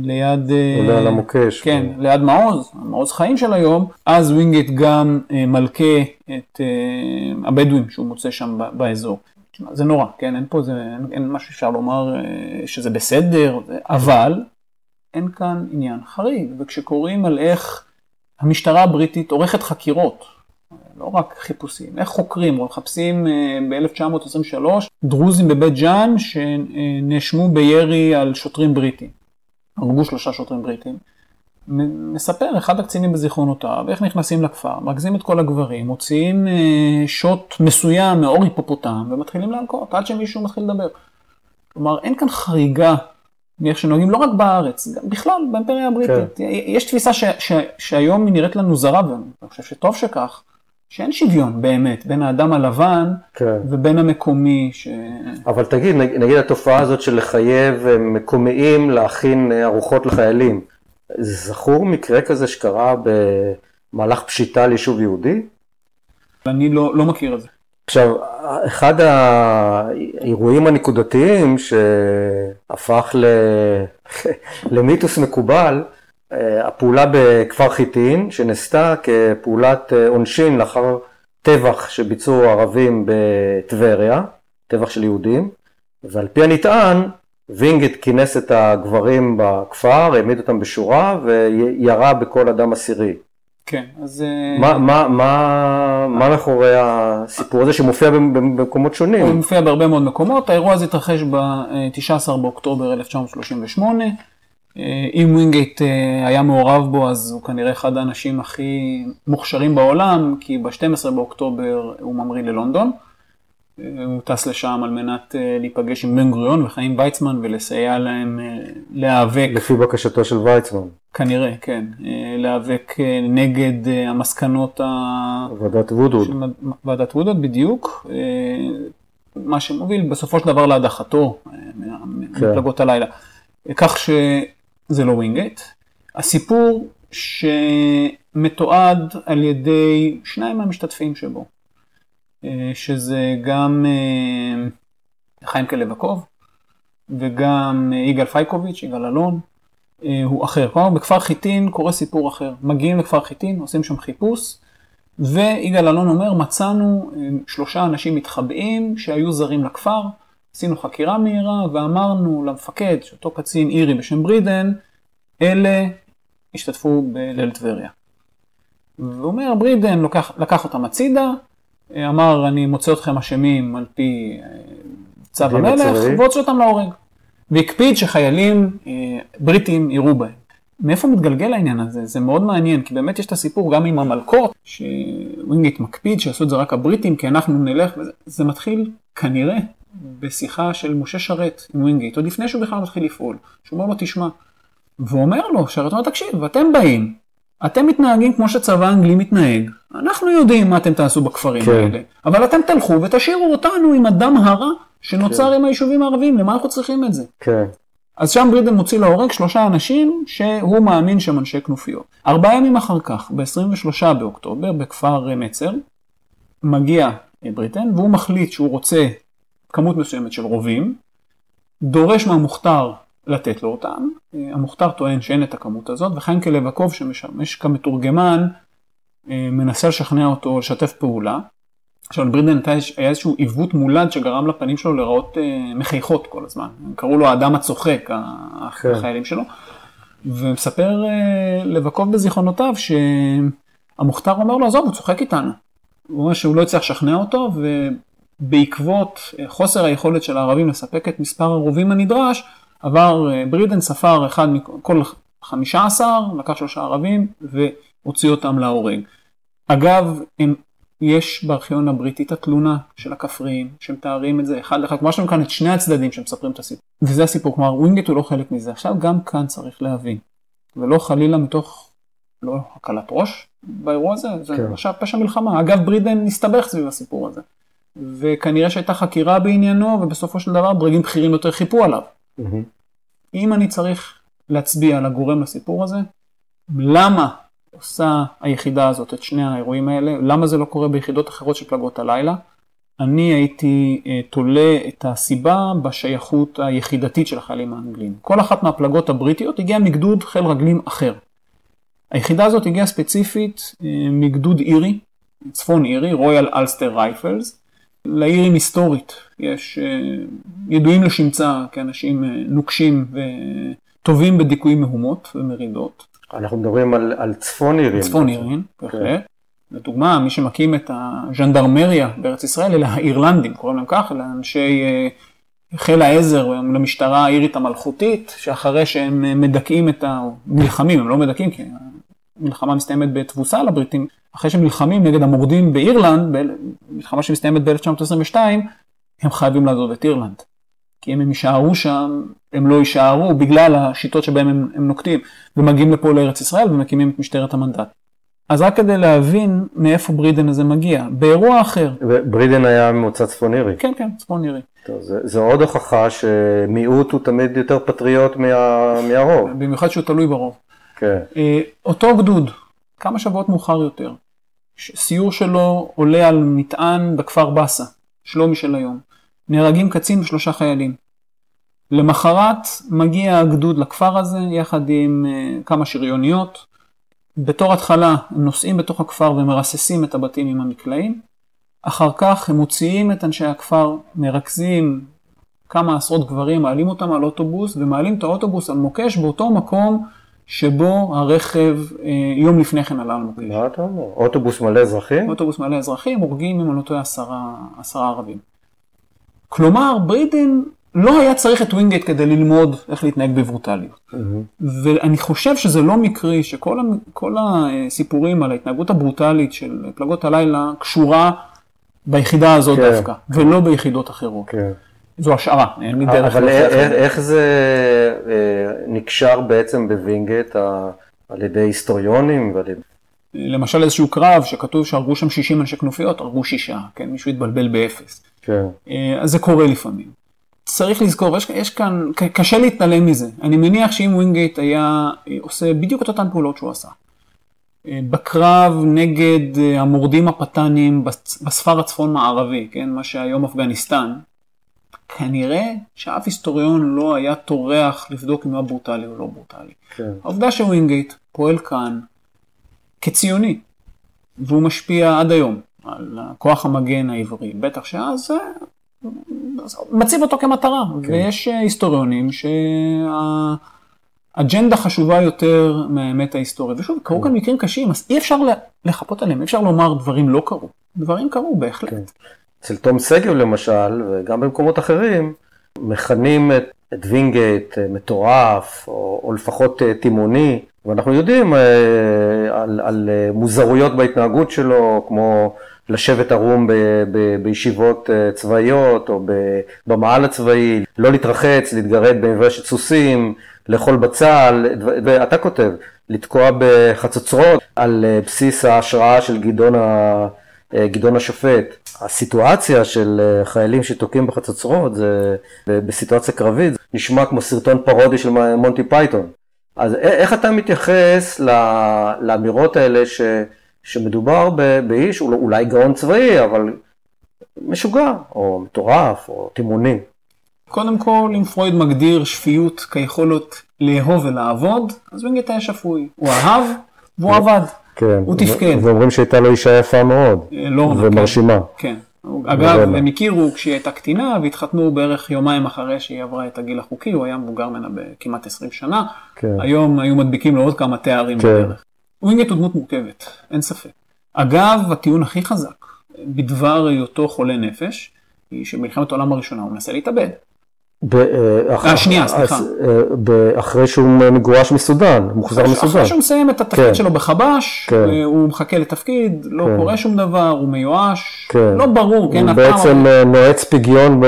ליד... אה, עולה על המוקש. כן, ליד מעוז, מעוז חיים של היום, אז ווינגייט גם אה, מלקה את אה, הבדואים שהוא מוצא שם באזור. זה נורא, כן, אין פה, זה, אין, אין משהו שאפשר לומר שזה בסדר, אבל אין כאן עניין חריג, וכשקוראים על איך המשטרה הבריטית עורכת חקירות, לא רק חיפושים, איך חוקרים, או מחפשים ב-1923 דרוזים בבית ג'אן שנאשמו בירי על שוטרים בריטים. הרגו שלושה שוטרים בריטים. מספר אחד הקצינים בזיכרונותיו איך נכנסים לכפר, מרכזים את כל הגברים, מוציאים אה, שוט מסוים מאור היפופוטם ומתחילים להלקות עד שמישהו מתחיל לדבר. כלומר, אין כאן חריגה מאיך שנוהגים, לא רק בארץ, גם בכלל באימפריה הבריטית. כן. יש תפיסה ש, ש, שהיום היא נראית לנו זרה, ואני חושב שטוב שכך, שאין שוויון באמת בין האדם הלבן כן. ובין המקומי. ש... אבל תגיד, נג- נגיד התופעה הזאת של לחייב אה, מקומיים להכין אה, ארוחות לחיילים, זכור מקרה כזה שקרה במהלך פשיטה ליישוב יהודי? אני לא, לא מכיר את זה. עכשיו, אחד האירועים הנקודתיים שהפך ל... למיתוס מקובל, הפעולה בכפר חיטין, שנעשתה כפעולת אה, עונשין לאחר טבח שביצעו ערבים בטבריה, טבח של יהודים, ועל פי הנטען, וינגייט כינס את הגברים בכפר, העמיד אותם בשורה וירה בכל אדם עשירי. כן, אז... אה, מה, מה, מה, מה מאחורי הסיפור הזה שמופיע במ- במ- במקומות הוא שונים? מופיע בהרבה מאוד מקומות, האירוע הזה התרחש ב-19 באוקטובר 1938. אה, אם ווינגייט אה, היה מעורב בו, אז הוא כנראה אחד האנשים הכי מוכשרים בעולם, כי ב-12 באוקטובר הוא ממריא ללונדון. אה, הוא טס לשם על מנת להיפגש עם בן גוריון וחיים ויצמן ולסייע להם להיאבק לפי בקשתו של ויצמן, כנראה, כן, להיאבק נגד המסקנות ה... ועדת וודהד. של ועדת וודהד בדיוק, מה שמוביל בסופו של דבר להדחתו כן. מפלגות הלילה. כך שזה לא ווינגייט. הסיפור שמתועד על ידי שניים מהמשתתפים שבו, אה, שזה גם אה, חיים קלבקוב וגם אה, יגאל פייקוביץ', יגאל אלון, הוא אחר. כלומר, בכפר חיטין קורה סיפור אחר. מגיעים לכפר חיטין, עושים שם חיפוש, ויגאל אלון אומר, מצאנו שלושה אנשים מתחבאים שהיו זרים לכפר, עשינו חקירה מהירה ואמרנו למפקד, שאותו קצין אירי בשם ברידן, אלה השתתפו בליל טבריה. והוא אומר, ברידן לוקח, לקח אותם הצידה, אמר, אני מוצא אתכם אשמים על פי אה, צו המלך, והוציא אותם להורג. והקפיד שחיילים אה, בריטים יראו בהם. מאיפה מתגלגל העניין הזה? זה מאוד מעניין, כי באמת יש את הסיפור גם עם המלכות, שווינגיט מקפיד שיעשו את זה רק הבריטים, כי אנחנו נלך, וזה, זה מתחיל כנראה בשיחה של משה שרת עם ווינגיט, עוד לפני שהוא בכלל מתחיל לפעול, שהוא אומר לו, תשמע, והוא אומר לו, שרת אומר, תקשיב, אתם באים, אתם מתנהגים כמו שצבא האנגלי מתנהג, אנחנו יודעים מה אתם תעשו בכפרים כן. האלה, אבל אתם תלכו ותשאירו אותנו עם הדם הרע שנוצר כן. עם היישובים הערביים, למה אנחנו צריכים את זה? כן. אז שם ברידן מוציא להורג שלושה אנשים שהוא מאמין שהם אנשי כנופיות. ארבעה ימים אחר כך, ב-23 באוקטובר, בכפר מצר, מגיע בריטן והוא מחליט שהוא רוצה כמות מסוימת של רובים, דורש מהמוכתר לתת לו אותם, המוכתר טוען שאין את הכמות הזאת, וחיים כלבקוב שמשמש כמתורגמן, מנסה לשכנע אותו לשתף פעולה. עכשיו לברידן היה איזשהו עיוות מולד שגרם לפנים שלו להיראות אה, מחייכות כל הזמן, קראו לו האדם הצוחק, כן. החיילים שלו, ומספר אה, לבקוב בזיכרונותיו שהמוכתר אומר לו עזוב הוא צוחק איתנו, הוא אומר שהוא לא הצליח לשכנע אותו ובעקבות אה, חוסר היכולת של הערבים לספק את מספר הרובים הנדרש, עבר ברידן ספר אחד מכל חמישה עשר, לקח שלושה ערבים והוציא אותם להורג. אגב, הם יש בארכיון הבריטי את התלונה של הכפריים, שמתארים את זה אחד לאחד, כמו שאתם כאן את שני הצדדים שמספרים את הסיפור. וזה הסיפור, כלומר ווינגייט הוא לא חלק מזה. עכשיו גם כאן צריך להבין, ולא חלילה מתוך, לא הקלת ראש באירוע הזה, זה כן. עכשיו פשע מלחמה. אגב ברידן הסתבך סביב הסיפור הזה. וכנראה שהייתה חקירה בעניינו, ובסופו של דבר דרגים בכירים יותר חיפו עליו. Mm-hmm. אם אני צריך להצביע על הגורם לסיפור הזה, למה עושה היחידה הזאת את שני האירועים האלה, למה זה לא קורה ביחידות אחרות של פלגות הלילה? אני הייתי uh, תולה את הסיבה בשייכות היחידתית של החיילים האנגלים. כל אחת מהפלגות הבריטיות הגיעה מגדוד חיל רגלים אחר. היחידה הזאת הגיעה ספציפית uh, מגדוד אירי, צפון אירי, רויאל אלסטר רייפלס. לאירים היסטורית יש uh, ידועים לשמצה כאנשים uh, נוקשים וטובים בדיכוי מהומות ומרידות. אנחנו מדברים על, על צפון אירין. צפון אירין, בהחלט. כן. לדוגמה, מי שמקים את הז'נדרמריה בארץ ישראל, אלה האירלנדים, קוראים להם כך, אלה אנשי אה, חיל העזר למשטרה האירית המלכותית, שאחרי שהם מדכאים את המלחמים, הם לא מדכאים כי המלחמה מסתיימת בתבוסה לבריטים, אחרי שהם נלחמים נגד המורדים באירלנד, מלחמה שמסתיימת ב-1922, הם חייבים לעזוב את אירלנד. כי אם הם יישארו שם, הם לא יישארו בגלל השיטות שבהם הם, הם נוקטים, ומגיעים לפה לארץ ישראל ומקימים את משטרת המנדט. אז רק כדי להבין מאיפה ברידן הזה מגיע, באירוע אחר. ברידן היה ממוצא צפון אירי. כן, כן, צפון אירי. זה עוד הוכחה שמיעוט הוא תמיד יותר פטריוט מה, מהרוב. במיוחד שהוא תלוי ברוב. כן. אה, אותו גדוד, כמה שבועות מאוחר יותר, סיור שלו עולה על מטען בכפר באסה, שלומי של היום. נהרגים קצין ושלושה חיילים. למחרת מגיע הגדוד לכפר הזה יחד עם uh, כמה שריוניות. בתור התחלה הם נוסעים בתוך הכפר ומרססים את הבתים עם המקלעים. אחר כך הם מוציאים את אנשי הכפר, מרכזים כמה עשרות גברים, מעלים אותם על אוטובוס ומעלים את האוטובוס על מוקש באותו מקום שבו הרכב אה, יום לפני כן עלה על מוקש. מה אתה אומר? אוטובוס מלא אזרחים? אוטובוס מלא אזרחים, הורגים אם אני לא טועה עשרה, עשרה ערבים. כלומר, ברידן לא היה צריך את ווינגייט כדי ללמוד איך להתנהג בברוטליות. Mm-hmm. ואני חושב שזה לא מקרי שכל הסיפורים על ההתנהגות הברוטלית של פלגות הלילה קשורה ביחידה הזאת כן. דווקא, ולא ביחידות אחרות. כן. זו השערה, אין לי דרך. אבל איך, זה אה, נקשר בעצם בווינגייט על ידי היסטוריונים ועל ידי... למשל איזשהו קרב שכתוב שהרגו שם 60 אנשי כנופיות, הרגו שישה, כן, מישהו התבלבל באפס. כן. אה, אז זה קורה לפעמים. צריך לזכור, יש, יש כאן, קשה להתעלם מזה. אני מניח שאם ווינגייט היה אה, עושה בדיוק את אותן פעולות שהוא עשה, בקרב נגד המורדים הפתנים בס- בספר הצפון מערבי, כן, מה שהיום אפגניסטן, כנראה שאף היסטוריון לא היה טורח לבדוק אם הוא היה ברוטלי או לא ברוטלי. כן. העובדה שווינגייט פועל כאן כציוני, והוא משפיע עד היום על כוח המגן העברי, בטח שאז אה, מציב אותו כמטרה, כן. ויש אה, היסטוריונים שהאג'נדה חשובה יותר מהאמת ההיסטורית. ושוב, קרו כן. כאן מקרים קשים, אז אי אפשר לחפות עליהם, אי אפשר לומר דברים לא קרו. דברים קרו כן. אצל תום שגב למשל, וגם במקומות אחרים, מכנים את, את וינגייט אה, מטורף, או, או לפחות אה, תימוני, ואנחנו יודעים אה, על, על מוזרויות בהתנהגות שלו, כמו לשבת ערום ב, ב, בישיבות צבאיות, או ב, במעל הצבאי, לא להתרחץ, להתגרד במברשת סוסים, לאכול בצל, ואתה כותב, לתקוע בחצוצרות על בסיס ההשראה של גדעון ה... אה, גדעון השופט. הסיטואציה של אה, חיילים שתוקעים בחצוצרות, זה בסיטואציה קרבית, זה נשמע כמו סרטון פרודי של מונטי פייתון. אז איך אתה מתייחס לאמירות האלה ש, שמדובר ב- באיש, אולי- גאון צבאי, אבל משוגע, או מטורף, או תימהוני. קודם כל, אם פרויד מגדיר שפיות כיכולת לאהוב ולעבוד, אז ווינגייט היה שפוי. הוא אהב והוא עבד. כן. הוא תפקד. ואומרים שהייתה לו אישה יפה מאוד, אה, לא רק- ומרשימה. כן. אגב, ברמה. הם הכירו כשהיא הייתה קטינה והתחתנו בערך יומיים אחרי שהיא עברה את הגיל החוקי, הוא היה מבוגר ממנה בכמעט 20 שנה. כן. היום היו מדביקים לו עוד כמה תארים כן. בדרך. ווינגייט הוא דמות מורכבת, אין ספק. אגב, הטיעון הכי חזק בדבר היותו חולה נפש, היא שבמלחמת העולם הראשונה הוא מנסה להתאבד. ב- אה, אה, שנייה, סליחה. אה, ב- אחרי שהוא מגורש מסודאן, מוחזר מסודאן. אחרי שהוא מסיים את התפקיד כן. שלו בחבש, כן. הוא מחכה לתפקיד, לא כן. קורה שום דבר, הוא מיואש. לא ברור, כן, הוא בעצם נועץ פגיון.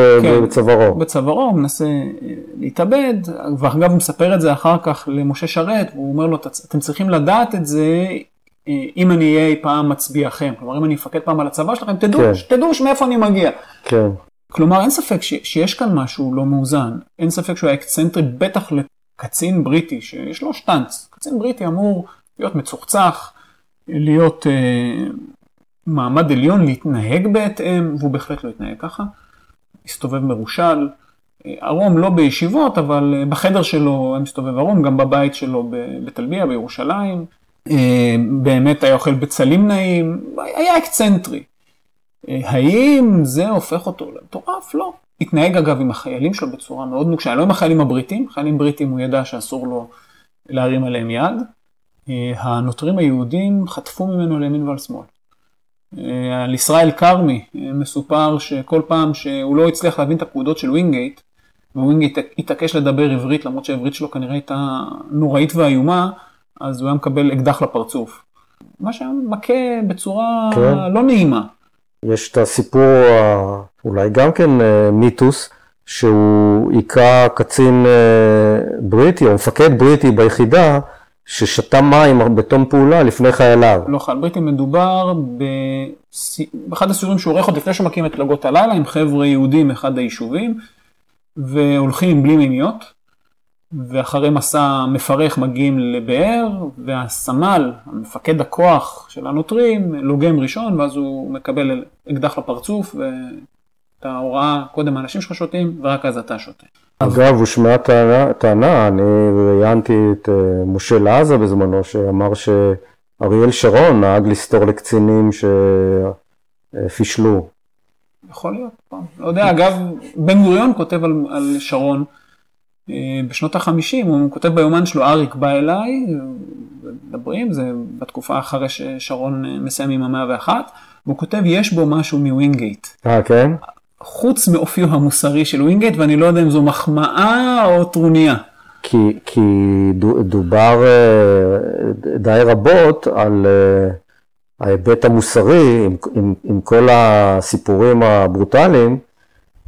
בצווארו. בצווארו, הוא מנסה להתאבד, ואגב הוא מספר את זה אחר כך למשה שרת, והוא אומר לו, "אתם- צריכים לדעת את זה אם אני אהיה אי פעם מצביעכם, כלומר אם אני אפקד פעם על הצבא שלכם, תדעו, כן. תדעו מאיפה אני מגיע. כן, כלומר אין ספק ש, שיש כאן משהו לא מאוזן, אין ספק שהוא היה אקצנטרי בטח לקצין בריטי שיש לו שטאנץ, קצין בריטי אמור להיות מצוחצח, להיות אה, מעמד עליון, להתנהג בהתאם, והוא בהחלט לא התנהג ככה, הסתובב מרושל, אה, ערום לא בישיבות, אבל אה, בחדר שלו היה מסתובב ערום, גם בבית שלו ב- בטלביה בירושלים, אה, באמת היה אוכל בצלים נאים, היה אקצנטרי. אה, האם זה הופך אותו למטורף? לא. התנהג אגב עם החיילים שלו בצורה מאוד נוקשה, לא עם החיילים הבריטים, חיילים בריטים הוא ידע שאסור לו להרים עליהם יד. אה, הנוטרים היהודים חטפו ממנו לימין ועל שמאל. אה, על ישראל כרמי מסופר שכל פעם שהוא לא הצליח להבין את הפקודות של ווינגייט, ווינגייט התעקש לדבר עברית למרות שהעברית שלו כנראה הייתה נוראית ואיומה, אז הוא היה מקבל אקדח לפרצוף. מה שהיה מכה בצורה כן. לא נעימה. יש את הסיפור, ה- אולי גם כן אה, מיתוס, שהוא היכה קצין אה, בריטי, או מפקד בריטי ביחידה, ששתה מים בתום פעולה לפני חייליו. לא חייל בריטי, מדובר. באחד הסיורים שהוא עורך עוד לפני שהוא מקים את פלגות הלילה עם חבר'ה יהודים מאחד היישובים והולכים בלי מימיות ואחרי מסע מפרך מגיעים לבאר והסמל, המפקד הכוח של הנוטרים, לוגם ראשון ואז הוא מקבל אקדח לפרצוף ואת ההוראה קודם האנשים שלך שותים ורק אז אתה שותה. אגב, הושמעה טענה, אני ראיינתי את אה, משה לעזה בזמנו, שאמר שאריאל שרון נהג לסתור לקצינים שפישלו. יכול להיות. לא יודע, אגב, בן גוריון כותב על, על שרון אה, בשנות החמישים, הוא כותב ביומן שלו, אריק בא אליי, מדברים, זה בתקופה אחרי ששרון אה, מסיים עם המאה ואחת, והוא כותב, יש בו משהו מווינגייט. אה, כן? חוץ מאופיו המוסרי של ווינגייט, ואני לא יודע אם זו מחמאה או טרוניה. כי, כי דו- דובר אה, די רבות על אה, ההיבט המוסרי, עם, עם, עם כל הסיפורים הברוטליים,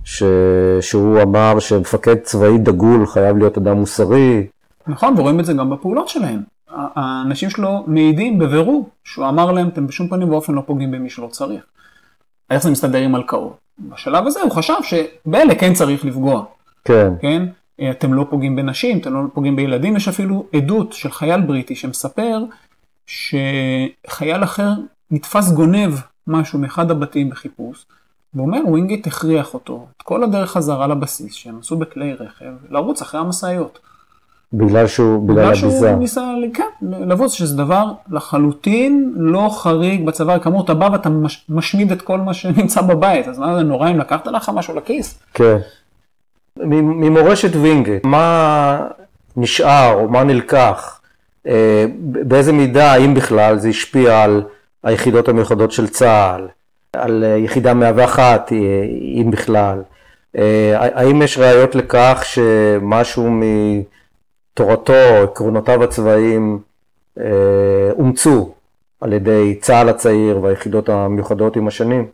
ש, שהוא אמר שמפקד צבאי דגול חייב להיות אדם מוסרי. נכון, ורואים את זה גם בפעולות שלהם. האנשים שלו מעידים בבירור שהוא אמר להם, אתם בשום פנים ואופן לא פוגעים במי שלא צריך. איך זה מסתדר עם מלכאות? בשלב הזה הוא חשב שבאלה כן צריך לפגוע. כן. כן? אתם לא פוגעים בנשים, אתם לא פוגעים בילדים, יש אפילו עדות של חייל בריטי שמספר שחייל אחר נתפס גונב משהו מאחד הבתים בחיפוש, ואומר ווינגייט הכריח אותו את כל הדרך חזרה לבסיס שהם עשו בכלי רכב לרוץ אחרי המשאיות. בגלל שהוא, בגלל הביזה. שהוא ניסה, כן, לבוז, שזה דבר לחלוטין לא חריג בצבא, כאמור, אתה בא ואתה מש, משמיד את כל מה שנמצא בבית, אז מה זה נורא אם לקחת לך משהו לכיס? כן. ממורשת וינגייט, מה נשאר או מה נלקח? אה, באיזה מידה, אם בכלל, זה השפיע על היחידות המיוחדות של צה"ל, על יחידה 101, אם בכלל? אה, האם יש ראיות לכך שמשהו מתורתו, עקרונותיו הצבאיים, אה, אומצו על ידי צה"ל הצעיר והיחידות המיוחדות עם השנים?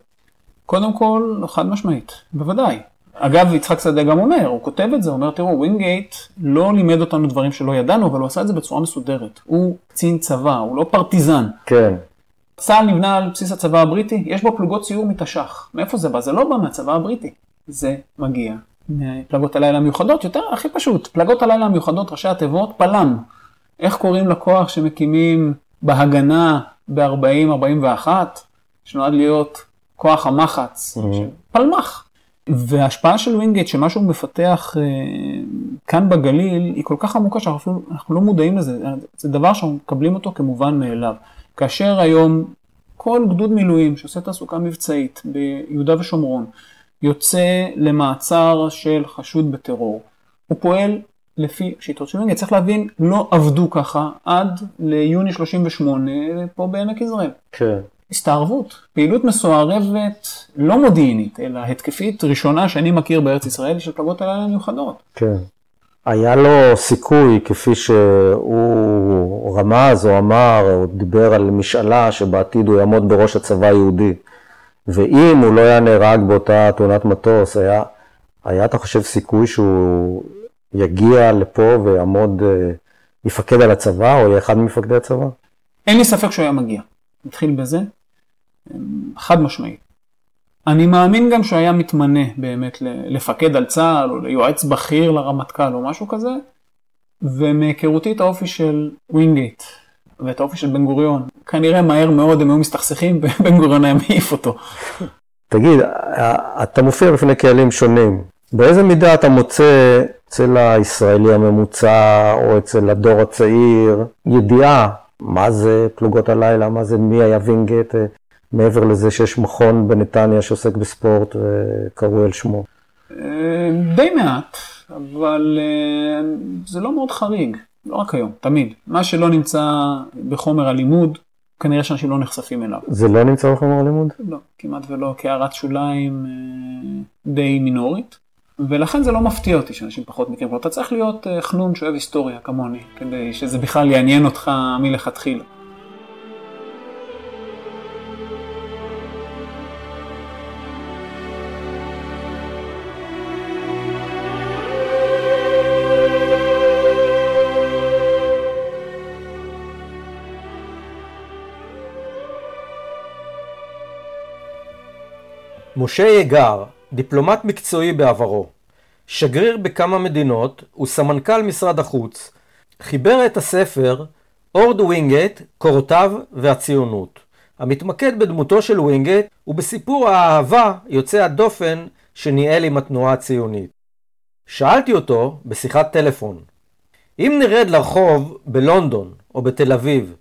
קודם כל, חד משמעית, בוודאי. אגב, יצחק שדה גם אומר, הוא כותב את זה, הוא אומר, תראו, ווינגייט לא לימד אותנו דברים שלא ידענו, אבל הוא עשה את זה בצורה מסודרת. הוא קצין צבא, הוא לא פרטיזן. כן. צה"ל נבנה על בסיס הצבא הבריטי, יש בו פלוגות סיור מתש"ח. מאיפה זה בא? זה לא בא מהצבא הבריטי. זה מגיע מפלגות הלילה המיוחדות, יותר הכי פשוט, פלגות הלילה המיוחדות, ראשי התיבות, פל"מ. איך קוראים לכוח שמקימים בהגנה ב-40-41, שנועד להיות כוח המחץ, mm-hmm. פלמ"ח. וההשפעה של ווינגייט, שמה שהוא מפתח אה, כאן בגליל, היא כל כך עמוקה שאנחנו אנחנו לא מודעים לזה. זה דבר שאנחנו מקבלים אותו כמובן מאליו. כאשר היום כל גדוד מילואים שעושה תעסוקה מבצעית ביהודה ושומרון, יוצא למעצר של חשוד בטרור, הוא פועל לפי שיטות של ווינגייט. צריך להבין, לא עבדו ככה עד ליוני 38 פה בעמק יזרעאל. כן. הסתערבות, פעילות מסוערבת לא מודיעינית, אלא התקפית ראשונה שאני מכיר בארץ ישראל של פלגות הלילה המיוחדות. כן. היה לו סיכוי, כפי שהוא רמז או אמר, או דיבר על משאלה שבעתיד הוא יעמוד בראש הצבא היהודי. ואם הוא לא היה נהרג באותה תאונת מטוס, היה, היה אתה חושב סיכוי שהוא יגיע לפה ויעמוד, אה, יפקד על הצבא, או יהיה אחד ממפקדי הצבא? אין לי ספק שהוא היה מגיע. נתחיל בזה. חד משמעית. אני מאמין גם שהוא היה מתמנה באמת לפקד על צה"ל או ליועץ בכיר לרמטכ"ל או משהו כזה, ומהיכרותי את האופי של ווינגייט ואת האופי של בן גוריון, כנראה מהר מאוד הם היו מסתכסכים ובן גוריון היה מעיף אותו. תגיד, אתה מופיע בפני קהלים שונים, באיזה מידה אתה מוצא אצל הישראלי הממוצע או אצל הדור הצעיר ידיעה מה זה פלוגות הלילה, מה זה מי היה וינגייט, מעבר לזה שיש מכון בנתניה שעוסק בספורט וקראו על שמו. אה, די מעט, אבל אה, זה לא מאוד חריג, לא רק היום, תמיד. מה שלא נמצא בחומר הלימוד, כנראה שאנשים לא נחשפים אליו. זה לא נמצא בחומר הלימוד? לא, כמעט ולא, כהערת שוליים אה, די מינורית. ולכן זה לא מפתיע אותי שאנשים פחות מכירים. אתה צריך להיות חנון שאוהב היסטוריה כמוני, כדי שזה בכלל יעניין אותך מלכתחילה. משה יגר, דיפלומט מקצועי בעברו, שגריר בכמה מדינות וסמנכ"ל משרד החוץ, חיבר את הספר אורד ווינגייט, קורותיו והציונות, המתמקד בדמותו של ווינגייט ובסיפור האהבה יוצא הדופן שניהל עם התנועה הציונית. שאלתי אותו בשיחת טלפון, אם נרד לרחוב בלונדון או בתל אביב,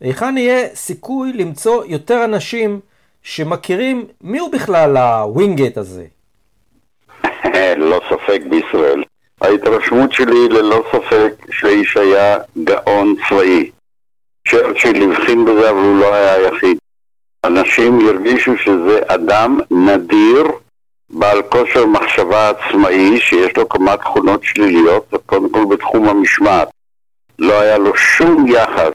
היכן יהיה סיכוי למצוא יותר אנשים שמכירים מי הוא בכלל הווינגייט הזה? ללא ספק בישראל. ההתרשמות שלי ללא ספק שהאיש היה גאון צבאי. צ'רצ'יל הבחין בזה אבל הוא לא היה היחיד. אנשים הרגישו שזה אדם נדיר, בעל כושר מחשבה עצמאי, שיש לו כמה תכונות שליליות, קודם כל בתחום המשמעת. לא היה לו שום יחס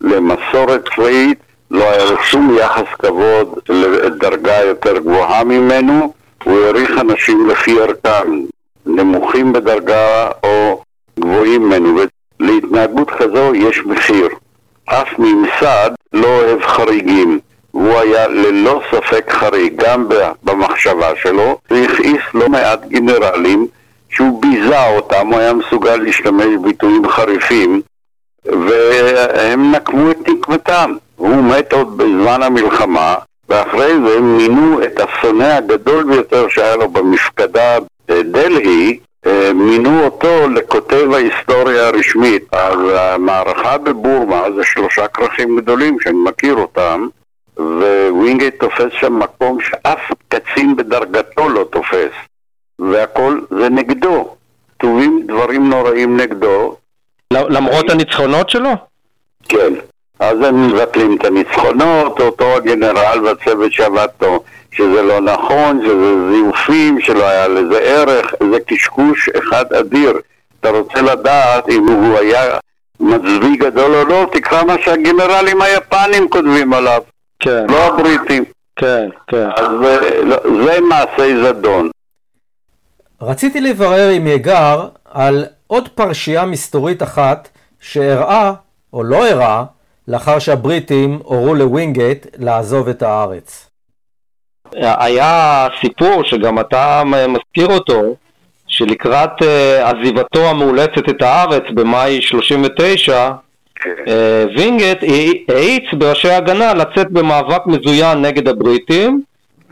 למסורת צבאית, לא היה לו שום יחס כבוד לדרגה יותר גבוהה ממנו, הוא העריך אנשים לפי ערכם, נמוכים בדרגה או גבוהים ממנו, ולהתנהגות כזו יש מחיר. אף ממסד לא אוהב חריגים, והוא היה ללא ספק חריג גם במחשבה שלו, והכעיס לא מעט גנרלים שהוא ביזה אותם, הוא היה מסוגל להשתמש בביטויים חריפים, והם נקמו את נקמתם. הוא מת עוד בזמן המלחמה, ואחרי זה מינו את השונא הגדול ביותר שהיה לו במפקדה בדלהי, אה, מינו אותו לכותב ההיסטוריה הרשמית. אז המערכה בבורמה זה שלושה כרכים גדולים שאני מכיר אותם, ווינגייט תופס שם מקום שאף קצין בדרגתו לא תופס, והכל זה נגדו. כתובים דברים נוראים נגדו. למרות הניצחונות שלו? כן. אז הם מבטלים את הניצחונות, אותו הגנרל והצוות שעבד פה, שזה לא נכון, שזה זיופים, שלא היה לזה ערך, זה קשקוש אחד אדיר. אתה רוצה לדעת אם הוא היה מצביא גדול או לא, תקרא מה שהגנרלים היפנים כותבים עליו, כן. לא הבריטים. כן, כן. אז זה, לא, זה מעשי זדון. רציתי לברר עם יגר על עוד פרשייה מסתורית אחת שאירעה, או לא אירעה, לאחר שהבריטים הורו לווינגייט לעזוב את הארץ. היה סיפור שגם אתה מזכיר אותו, שלקראת uh, עזיבתו המאולצת את הארץ במאי 39, uh, וינגייט האיץ בראשי ההגנה לצאת במאבק מזוין נגד הבריטים,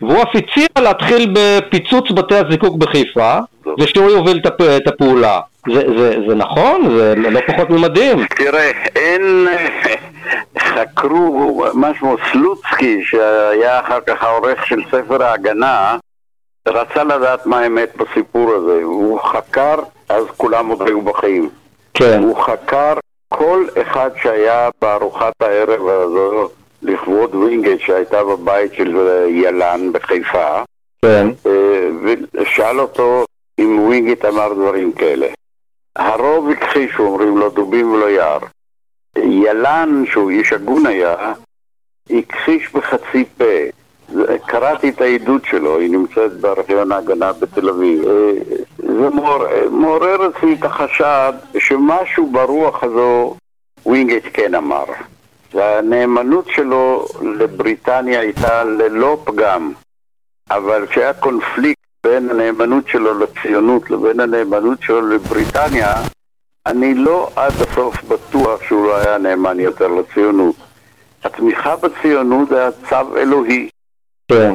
והוא אף הציע להתחיל בפיצוץ בתי הזיקוק בחיפה, ושהוא יוביל את הפעולה. זה, זה, זה נכון? זה לא פחות ממדהים. תראה, אין... חקרו משהו סלוצקי, שהיה אחר כך העורך של ספר ההגנה, רצה לדעת מה האמת בסיפור הזה. הוא חקר, אז כולם עוד היו בחיים. כן. הוא חקר כל אחד שהיה בארוחת הערב הזו לכבוד וינגייט שהייתה בבית של ילן בחיפה, כן. אה, ושאל אותו אם ווינגייט אמר דברים כאלה. הרוב הכחישו, אומרים לו דובים ולא יער. ילן, שהוא איש הגון היה, הכחיש בחצי פה. קראתי את העדות שלו, היא נמצאת בארכיון ההגנה בתל אביב. אה, זה מעורר אצלי את החשד שמשהו ברוח הזו ווינגייט כן אמר. והנאמנות שלו לבריטניה הייתה ללא פגם, אבל כשהיה קונפליקט בין הנאמנות שלו לציונות לבין הנאמנות שלו לבריטניה, אני לא עד הסוף בטוח שהוא לא היה נאמן יותר לציונות. התמיכה בציונות היה צו אלוהי. כן.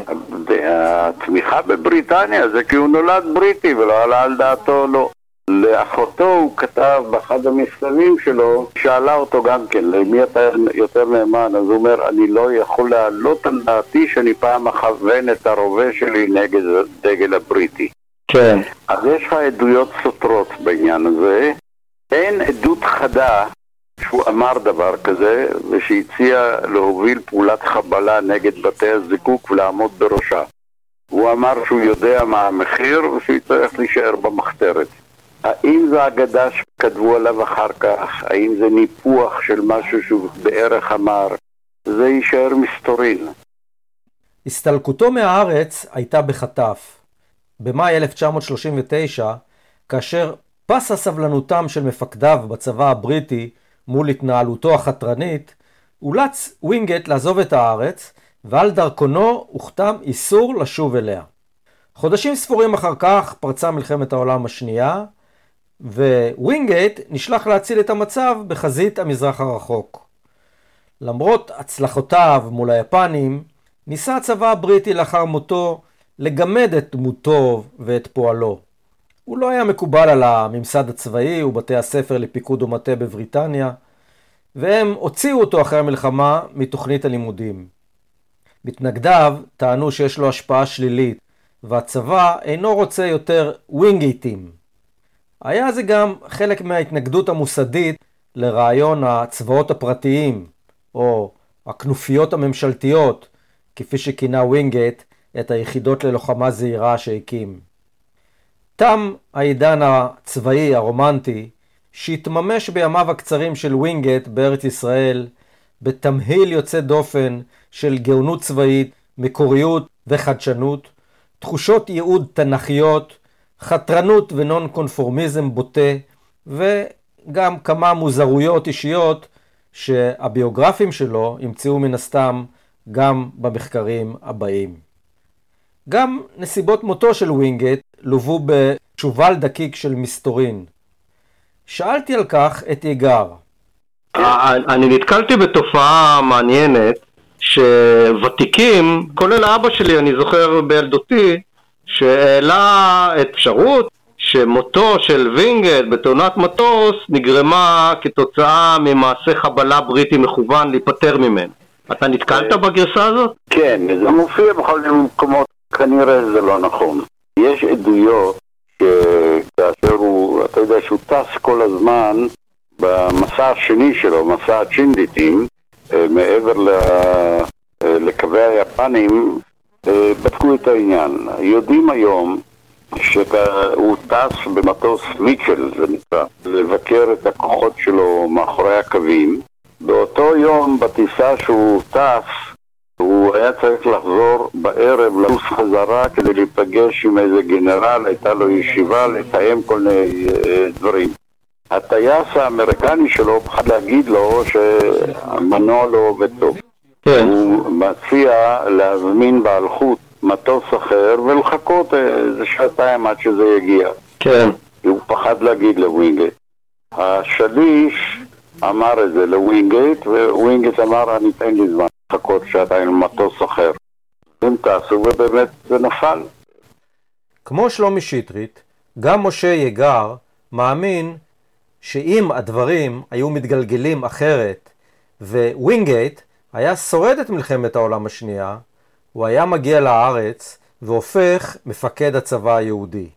התמיכה בבריטניה זה כי הוא נולד בריטי ולא עלה על דעתו לא. לאחותו הוא כתב באחד המכתבים שלו, שאלה אותו גם כן, למי אתה יותר נאמן? אז הוא אומר, אני לא יכול להעלות על דעתי שאני פעם אכוון את הרובה שלי נגד הדגל הבריטי. כן. אז יש לך עדויות סותרות בעניין הזה. אין עדות חדה שהוא אמר דבר כזה, ושהציע להוביל פעולת חבלה נגד בתי הזיקוק ולעמוד בראשה. הוא אמר שהוא יודע מה המחיר ושהוא יצטרך להישאר במחתרת. האם זו אגדה שכתבו עליו אחר כך? האם זה ניפוח של משהו שהוא בערך אמר? זה יישאר מסתורין. הסתלקותו מהארץ הייתה בחטף. במאי 1939, כאשר פסה סבלנותם של מפקדיו בצבא הבריטי מול התנהלותו החתרנית, אולץ ווינגייט לעזוב את הארץ, ועל דרכונו הוכתם איסור לשוב אליה. חודשים ספורים אחר כך פרצה מלחמת העולם השנייה, ווינגייט נשלח להציל את המצב בחזית המזרח הרחוק. למרות הצלחותיו מול היפנים, ניסה הצבא הבריטי לאחר מותו לגמד את דמותו ואת פועלו. הוא לא היה מקובל על הממסד הצבאי ובתי הספר לפיקוד ומטה בבריטניה, והם הוציאו אותו אחרי המלחמה מתוכנית הלימודים. מתנגדיו טענו שיש לו השפעה שלילית, והצבא אינו רוצה יותר ווינגייטים. היה זה גם חלק מההתנגדות המוסדית לרעיון הצבאות הפרטיים, או הכנופיות הממשלתיות, כפי שכינה ווינגייט את היחידות ללוחמה זעירה שהקים. תם העידן הצבאי הרומנטי, שהתממש בימיו הקצרים של ווינגייט בארץ ישראל, בתמהיל יוצא דופן של גאונות צבאית, מקוריות וחדשנות, תחושות ייעוד תנכיות, חתרנות ונון קונפורמיזם בוטה, וגם כמה מוזרויות אישיות שהביוגרפים שלו ימצאו מן הסתם גם במחקרים הבאים. גם נסיבות מותו של ווינגייט לוו שובל דקיק של מסתורין. שאלתי על כך את יגאר. אה, אני נתקלתי בתופעה מעניינת שוותיקים, כולל אבא שלי, אני זוכר בילדותי, שהעלה אפשרות שמותו של וינגייט בתאונת מטוס נגרמה כתוצאה ממעשה חבלה בריטי מכוון להיפטר ממנו. אתה נתקלת בגרסה הזאת? כן, זה מופיע בכל מיני מקומות, כנראה זה לא נכון. יש עדויות שכאשר הוא, אתה יודע שהוא טס כל הזמן במסע השני שלו, מסע הצ'ינדיטים, אה, מעבר. אה, לקווי היפנים, אה, בדקו את העניין. יודעים היום שהוא טס במטוס מיטשל, זה נקרא, לבקר את הכוחות שלו מאחורי הקווים. באותו יום, בטיסה שהוא טס, הוא היה צריך לחזור בערב, לטוס חזרה כדי להיפגש עם איזה גנרל, הייתה לו ישיבה, לתאם כל מיני דברים. הטייס האמריקני שלו פחד להגיד לו שהמנוע לא עובד טוב. כן. הוא מציע להזמין באלחוט מטוס אחר ולחכות איזה שעתיים עד שזה יגיע. כן. הוא פחד להגיד לווינגייט. השליש אמר את זה לווינגייט, ווינגייט אמר, אני אתן לי זמן לחכות שעתיים למטוס אחר. הם טסו ובאמת זה נפל. כמו שלומי שטרית, גם משה יגר מאמין שאם הדברים היו מתגלגלים אחרת ווינגייט היה שורד את מלחמת העולם השנייה, הוא היה מגיע לארץ והופך מפקד הצבא היהודי.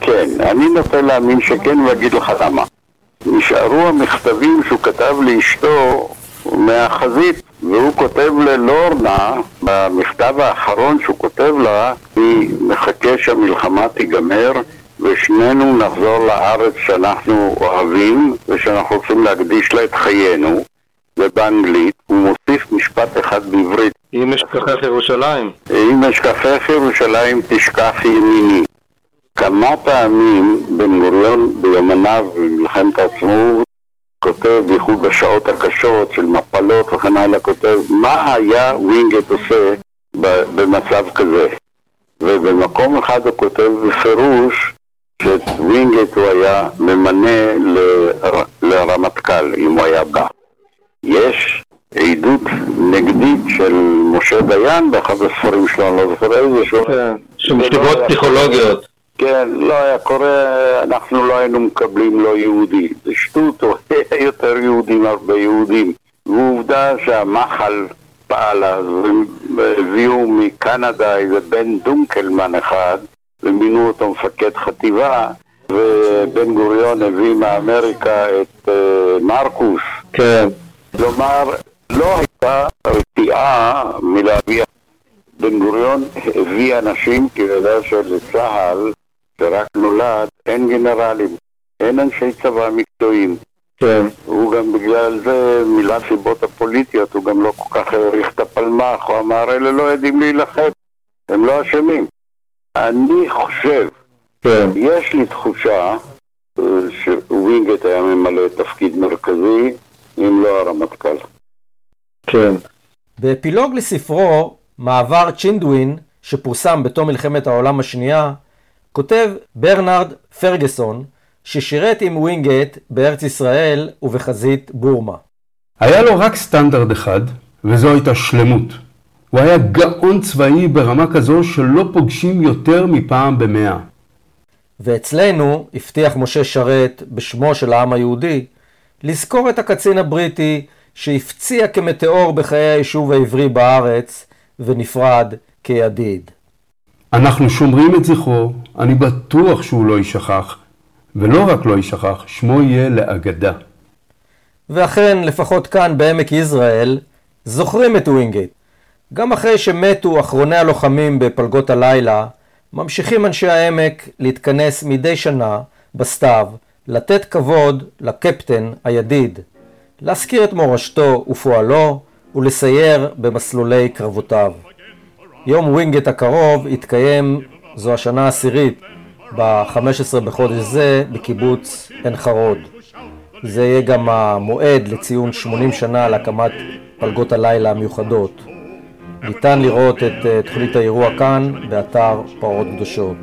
כן, אני נוטה להאמין שכן ואגיד לך למה. נשארו המכתבים שהוא כתב לאשתו מהחזית, והוא כותב ללורנה, במכתב האחרון שהוא כותב לה, היא מחכה שהמלחמה תיגמר ושנינו נחזור לארץ שאנחנו אוהבים ושאנחנו רוצים להקדיש לה את חיינו ובאנגלית הוא מוסיף משפט אחד בעברית. אם אשכחך ירושלים אם אשכחך ירושלים תשכח ימיני. כמה פעמים בן גוריון ביומניו במלחמת העצמאות כותב, בייחוד בשעות הקשות של מפלות וכן הלאה, כותב מה היה ווינגייט עושה במצב כזה? ובמקום אחד הוא כותב בפירוש שאת ווינגייט הוא היה ממנה ל... לרמטכ"ל אם הוא היה בא. יש עדות נגדית של משה דיין באחד הספרים שלו, אני לא זוכר איזה שהוא... כן, לא פסיכולוגיות. כן, לא היה קורה, אנחנו לא היינו מקבלים לא יהודי. זה שטות, הוא היה יותר יהודים מהרבה יהודים. ועובדה שהמחל פעל אז, הביאו מקנדה איזה בן דונקלמן אחד, ומינו אותו מפקד חטיבה, ובן גוריון הביא מאמריקה את uh, מרקוס. כן. כלומר, לא הייתה רתיעה מלהביא... בן גוריון הביא אנשים, כי הוא יודע שלצה"ל, שרק נולד, אין גנרלים, אין אנשי צבא מקצועיים. כן. הוא גם בגלל זה, מילא הסיבות הפוליטיות, הוא גם לא כל כך העריך את הפלמ"ח, הוא אמר, אלה לא יודעים להילחם, הם לא אשמים. אני חושב, כן. יש לי תחושה אה, שווינגייט היה ממלא תפקיד מרכזי, אם לא הרמטכ"ל. כן. באפילוג לספרו מעבר צ'ינדווין, שפורסם בתום מלחמת העולם השנייה, כותב ברנרד פרגסון, ששירת עם ווינגייט בארץ ישראל ובחזית בורמה. היה לו רק סטנדרט אחד, וזו הייתה שלמות. הוא היה גאון צבאי ברמה כזו שלא פוגשים יותר מפעם במאה. ואצלנו הבטיח משה שרת בשמו של העם היהודי לזכור את הקצין הבריטי שהפציע כמטאור בחיי היישוב העברי בארץ ונפרד כידיד. אנחנו שומרים את זכרו, אני בטוח שהוא לא יישכח, ולא רק לא יישכח, שמו יהיה לאגדה. ואכן, לפחות כאן בעמק יזרעאל, זוכרים את ווינגייט. גם אחרי שמתו אחרוני הלוחמים בפלגות הלילה, ממשיכים אנשי העמק להתכנס מדי שנה בסתיו, לתת כבוד לקפטן הידיד, להזכיר את מורשתו ופועלו ולסייר במסלולי קרבותיו. יום ווינגייט הקרוב יתקיים, זו השנה העשירית, ב-15 בחודש זה בקיבוץ עין חרוד. זה יהיה גם המועד לציון 80 שנה להקמת פלגות הלילה המיוחדות. ניתן לראות את תוכנית האירוע כאן באתר פרות קדושות.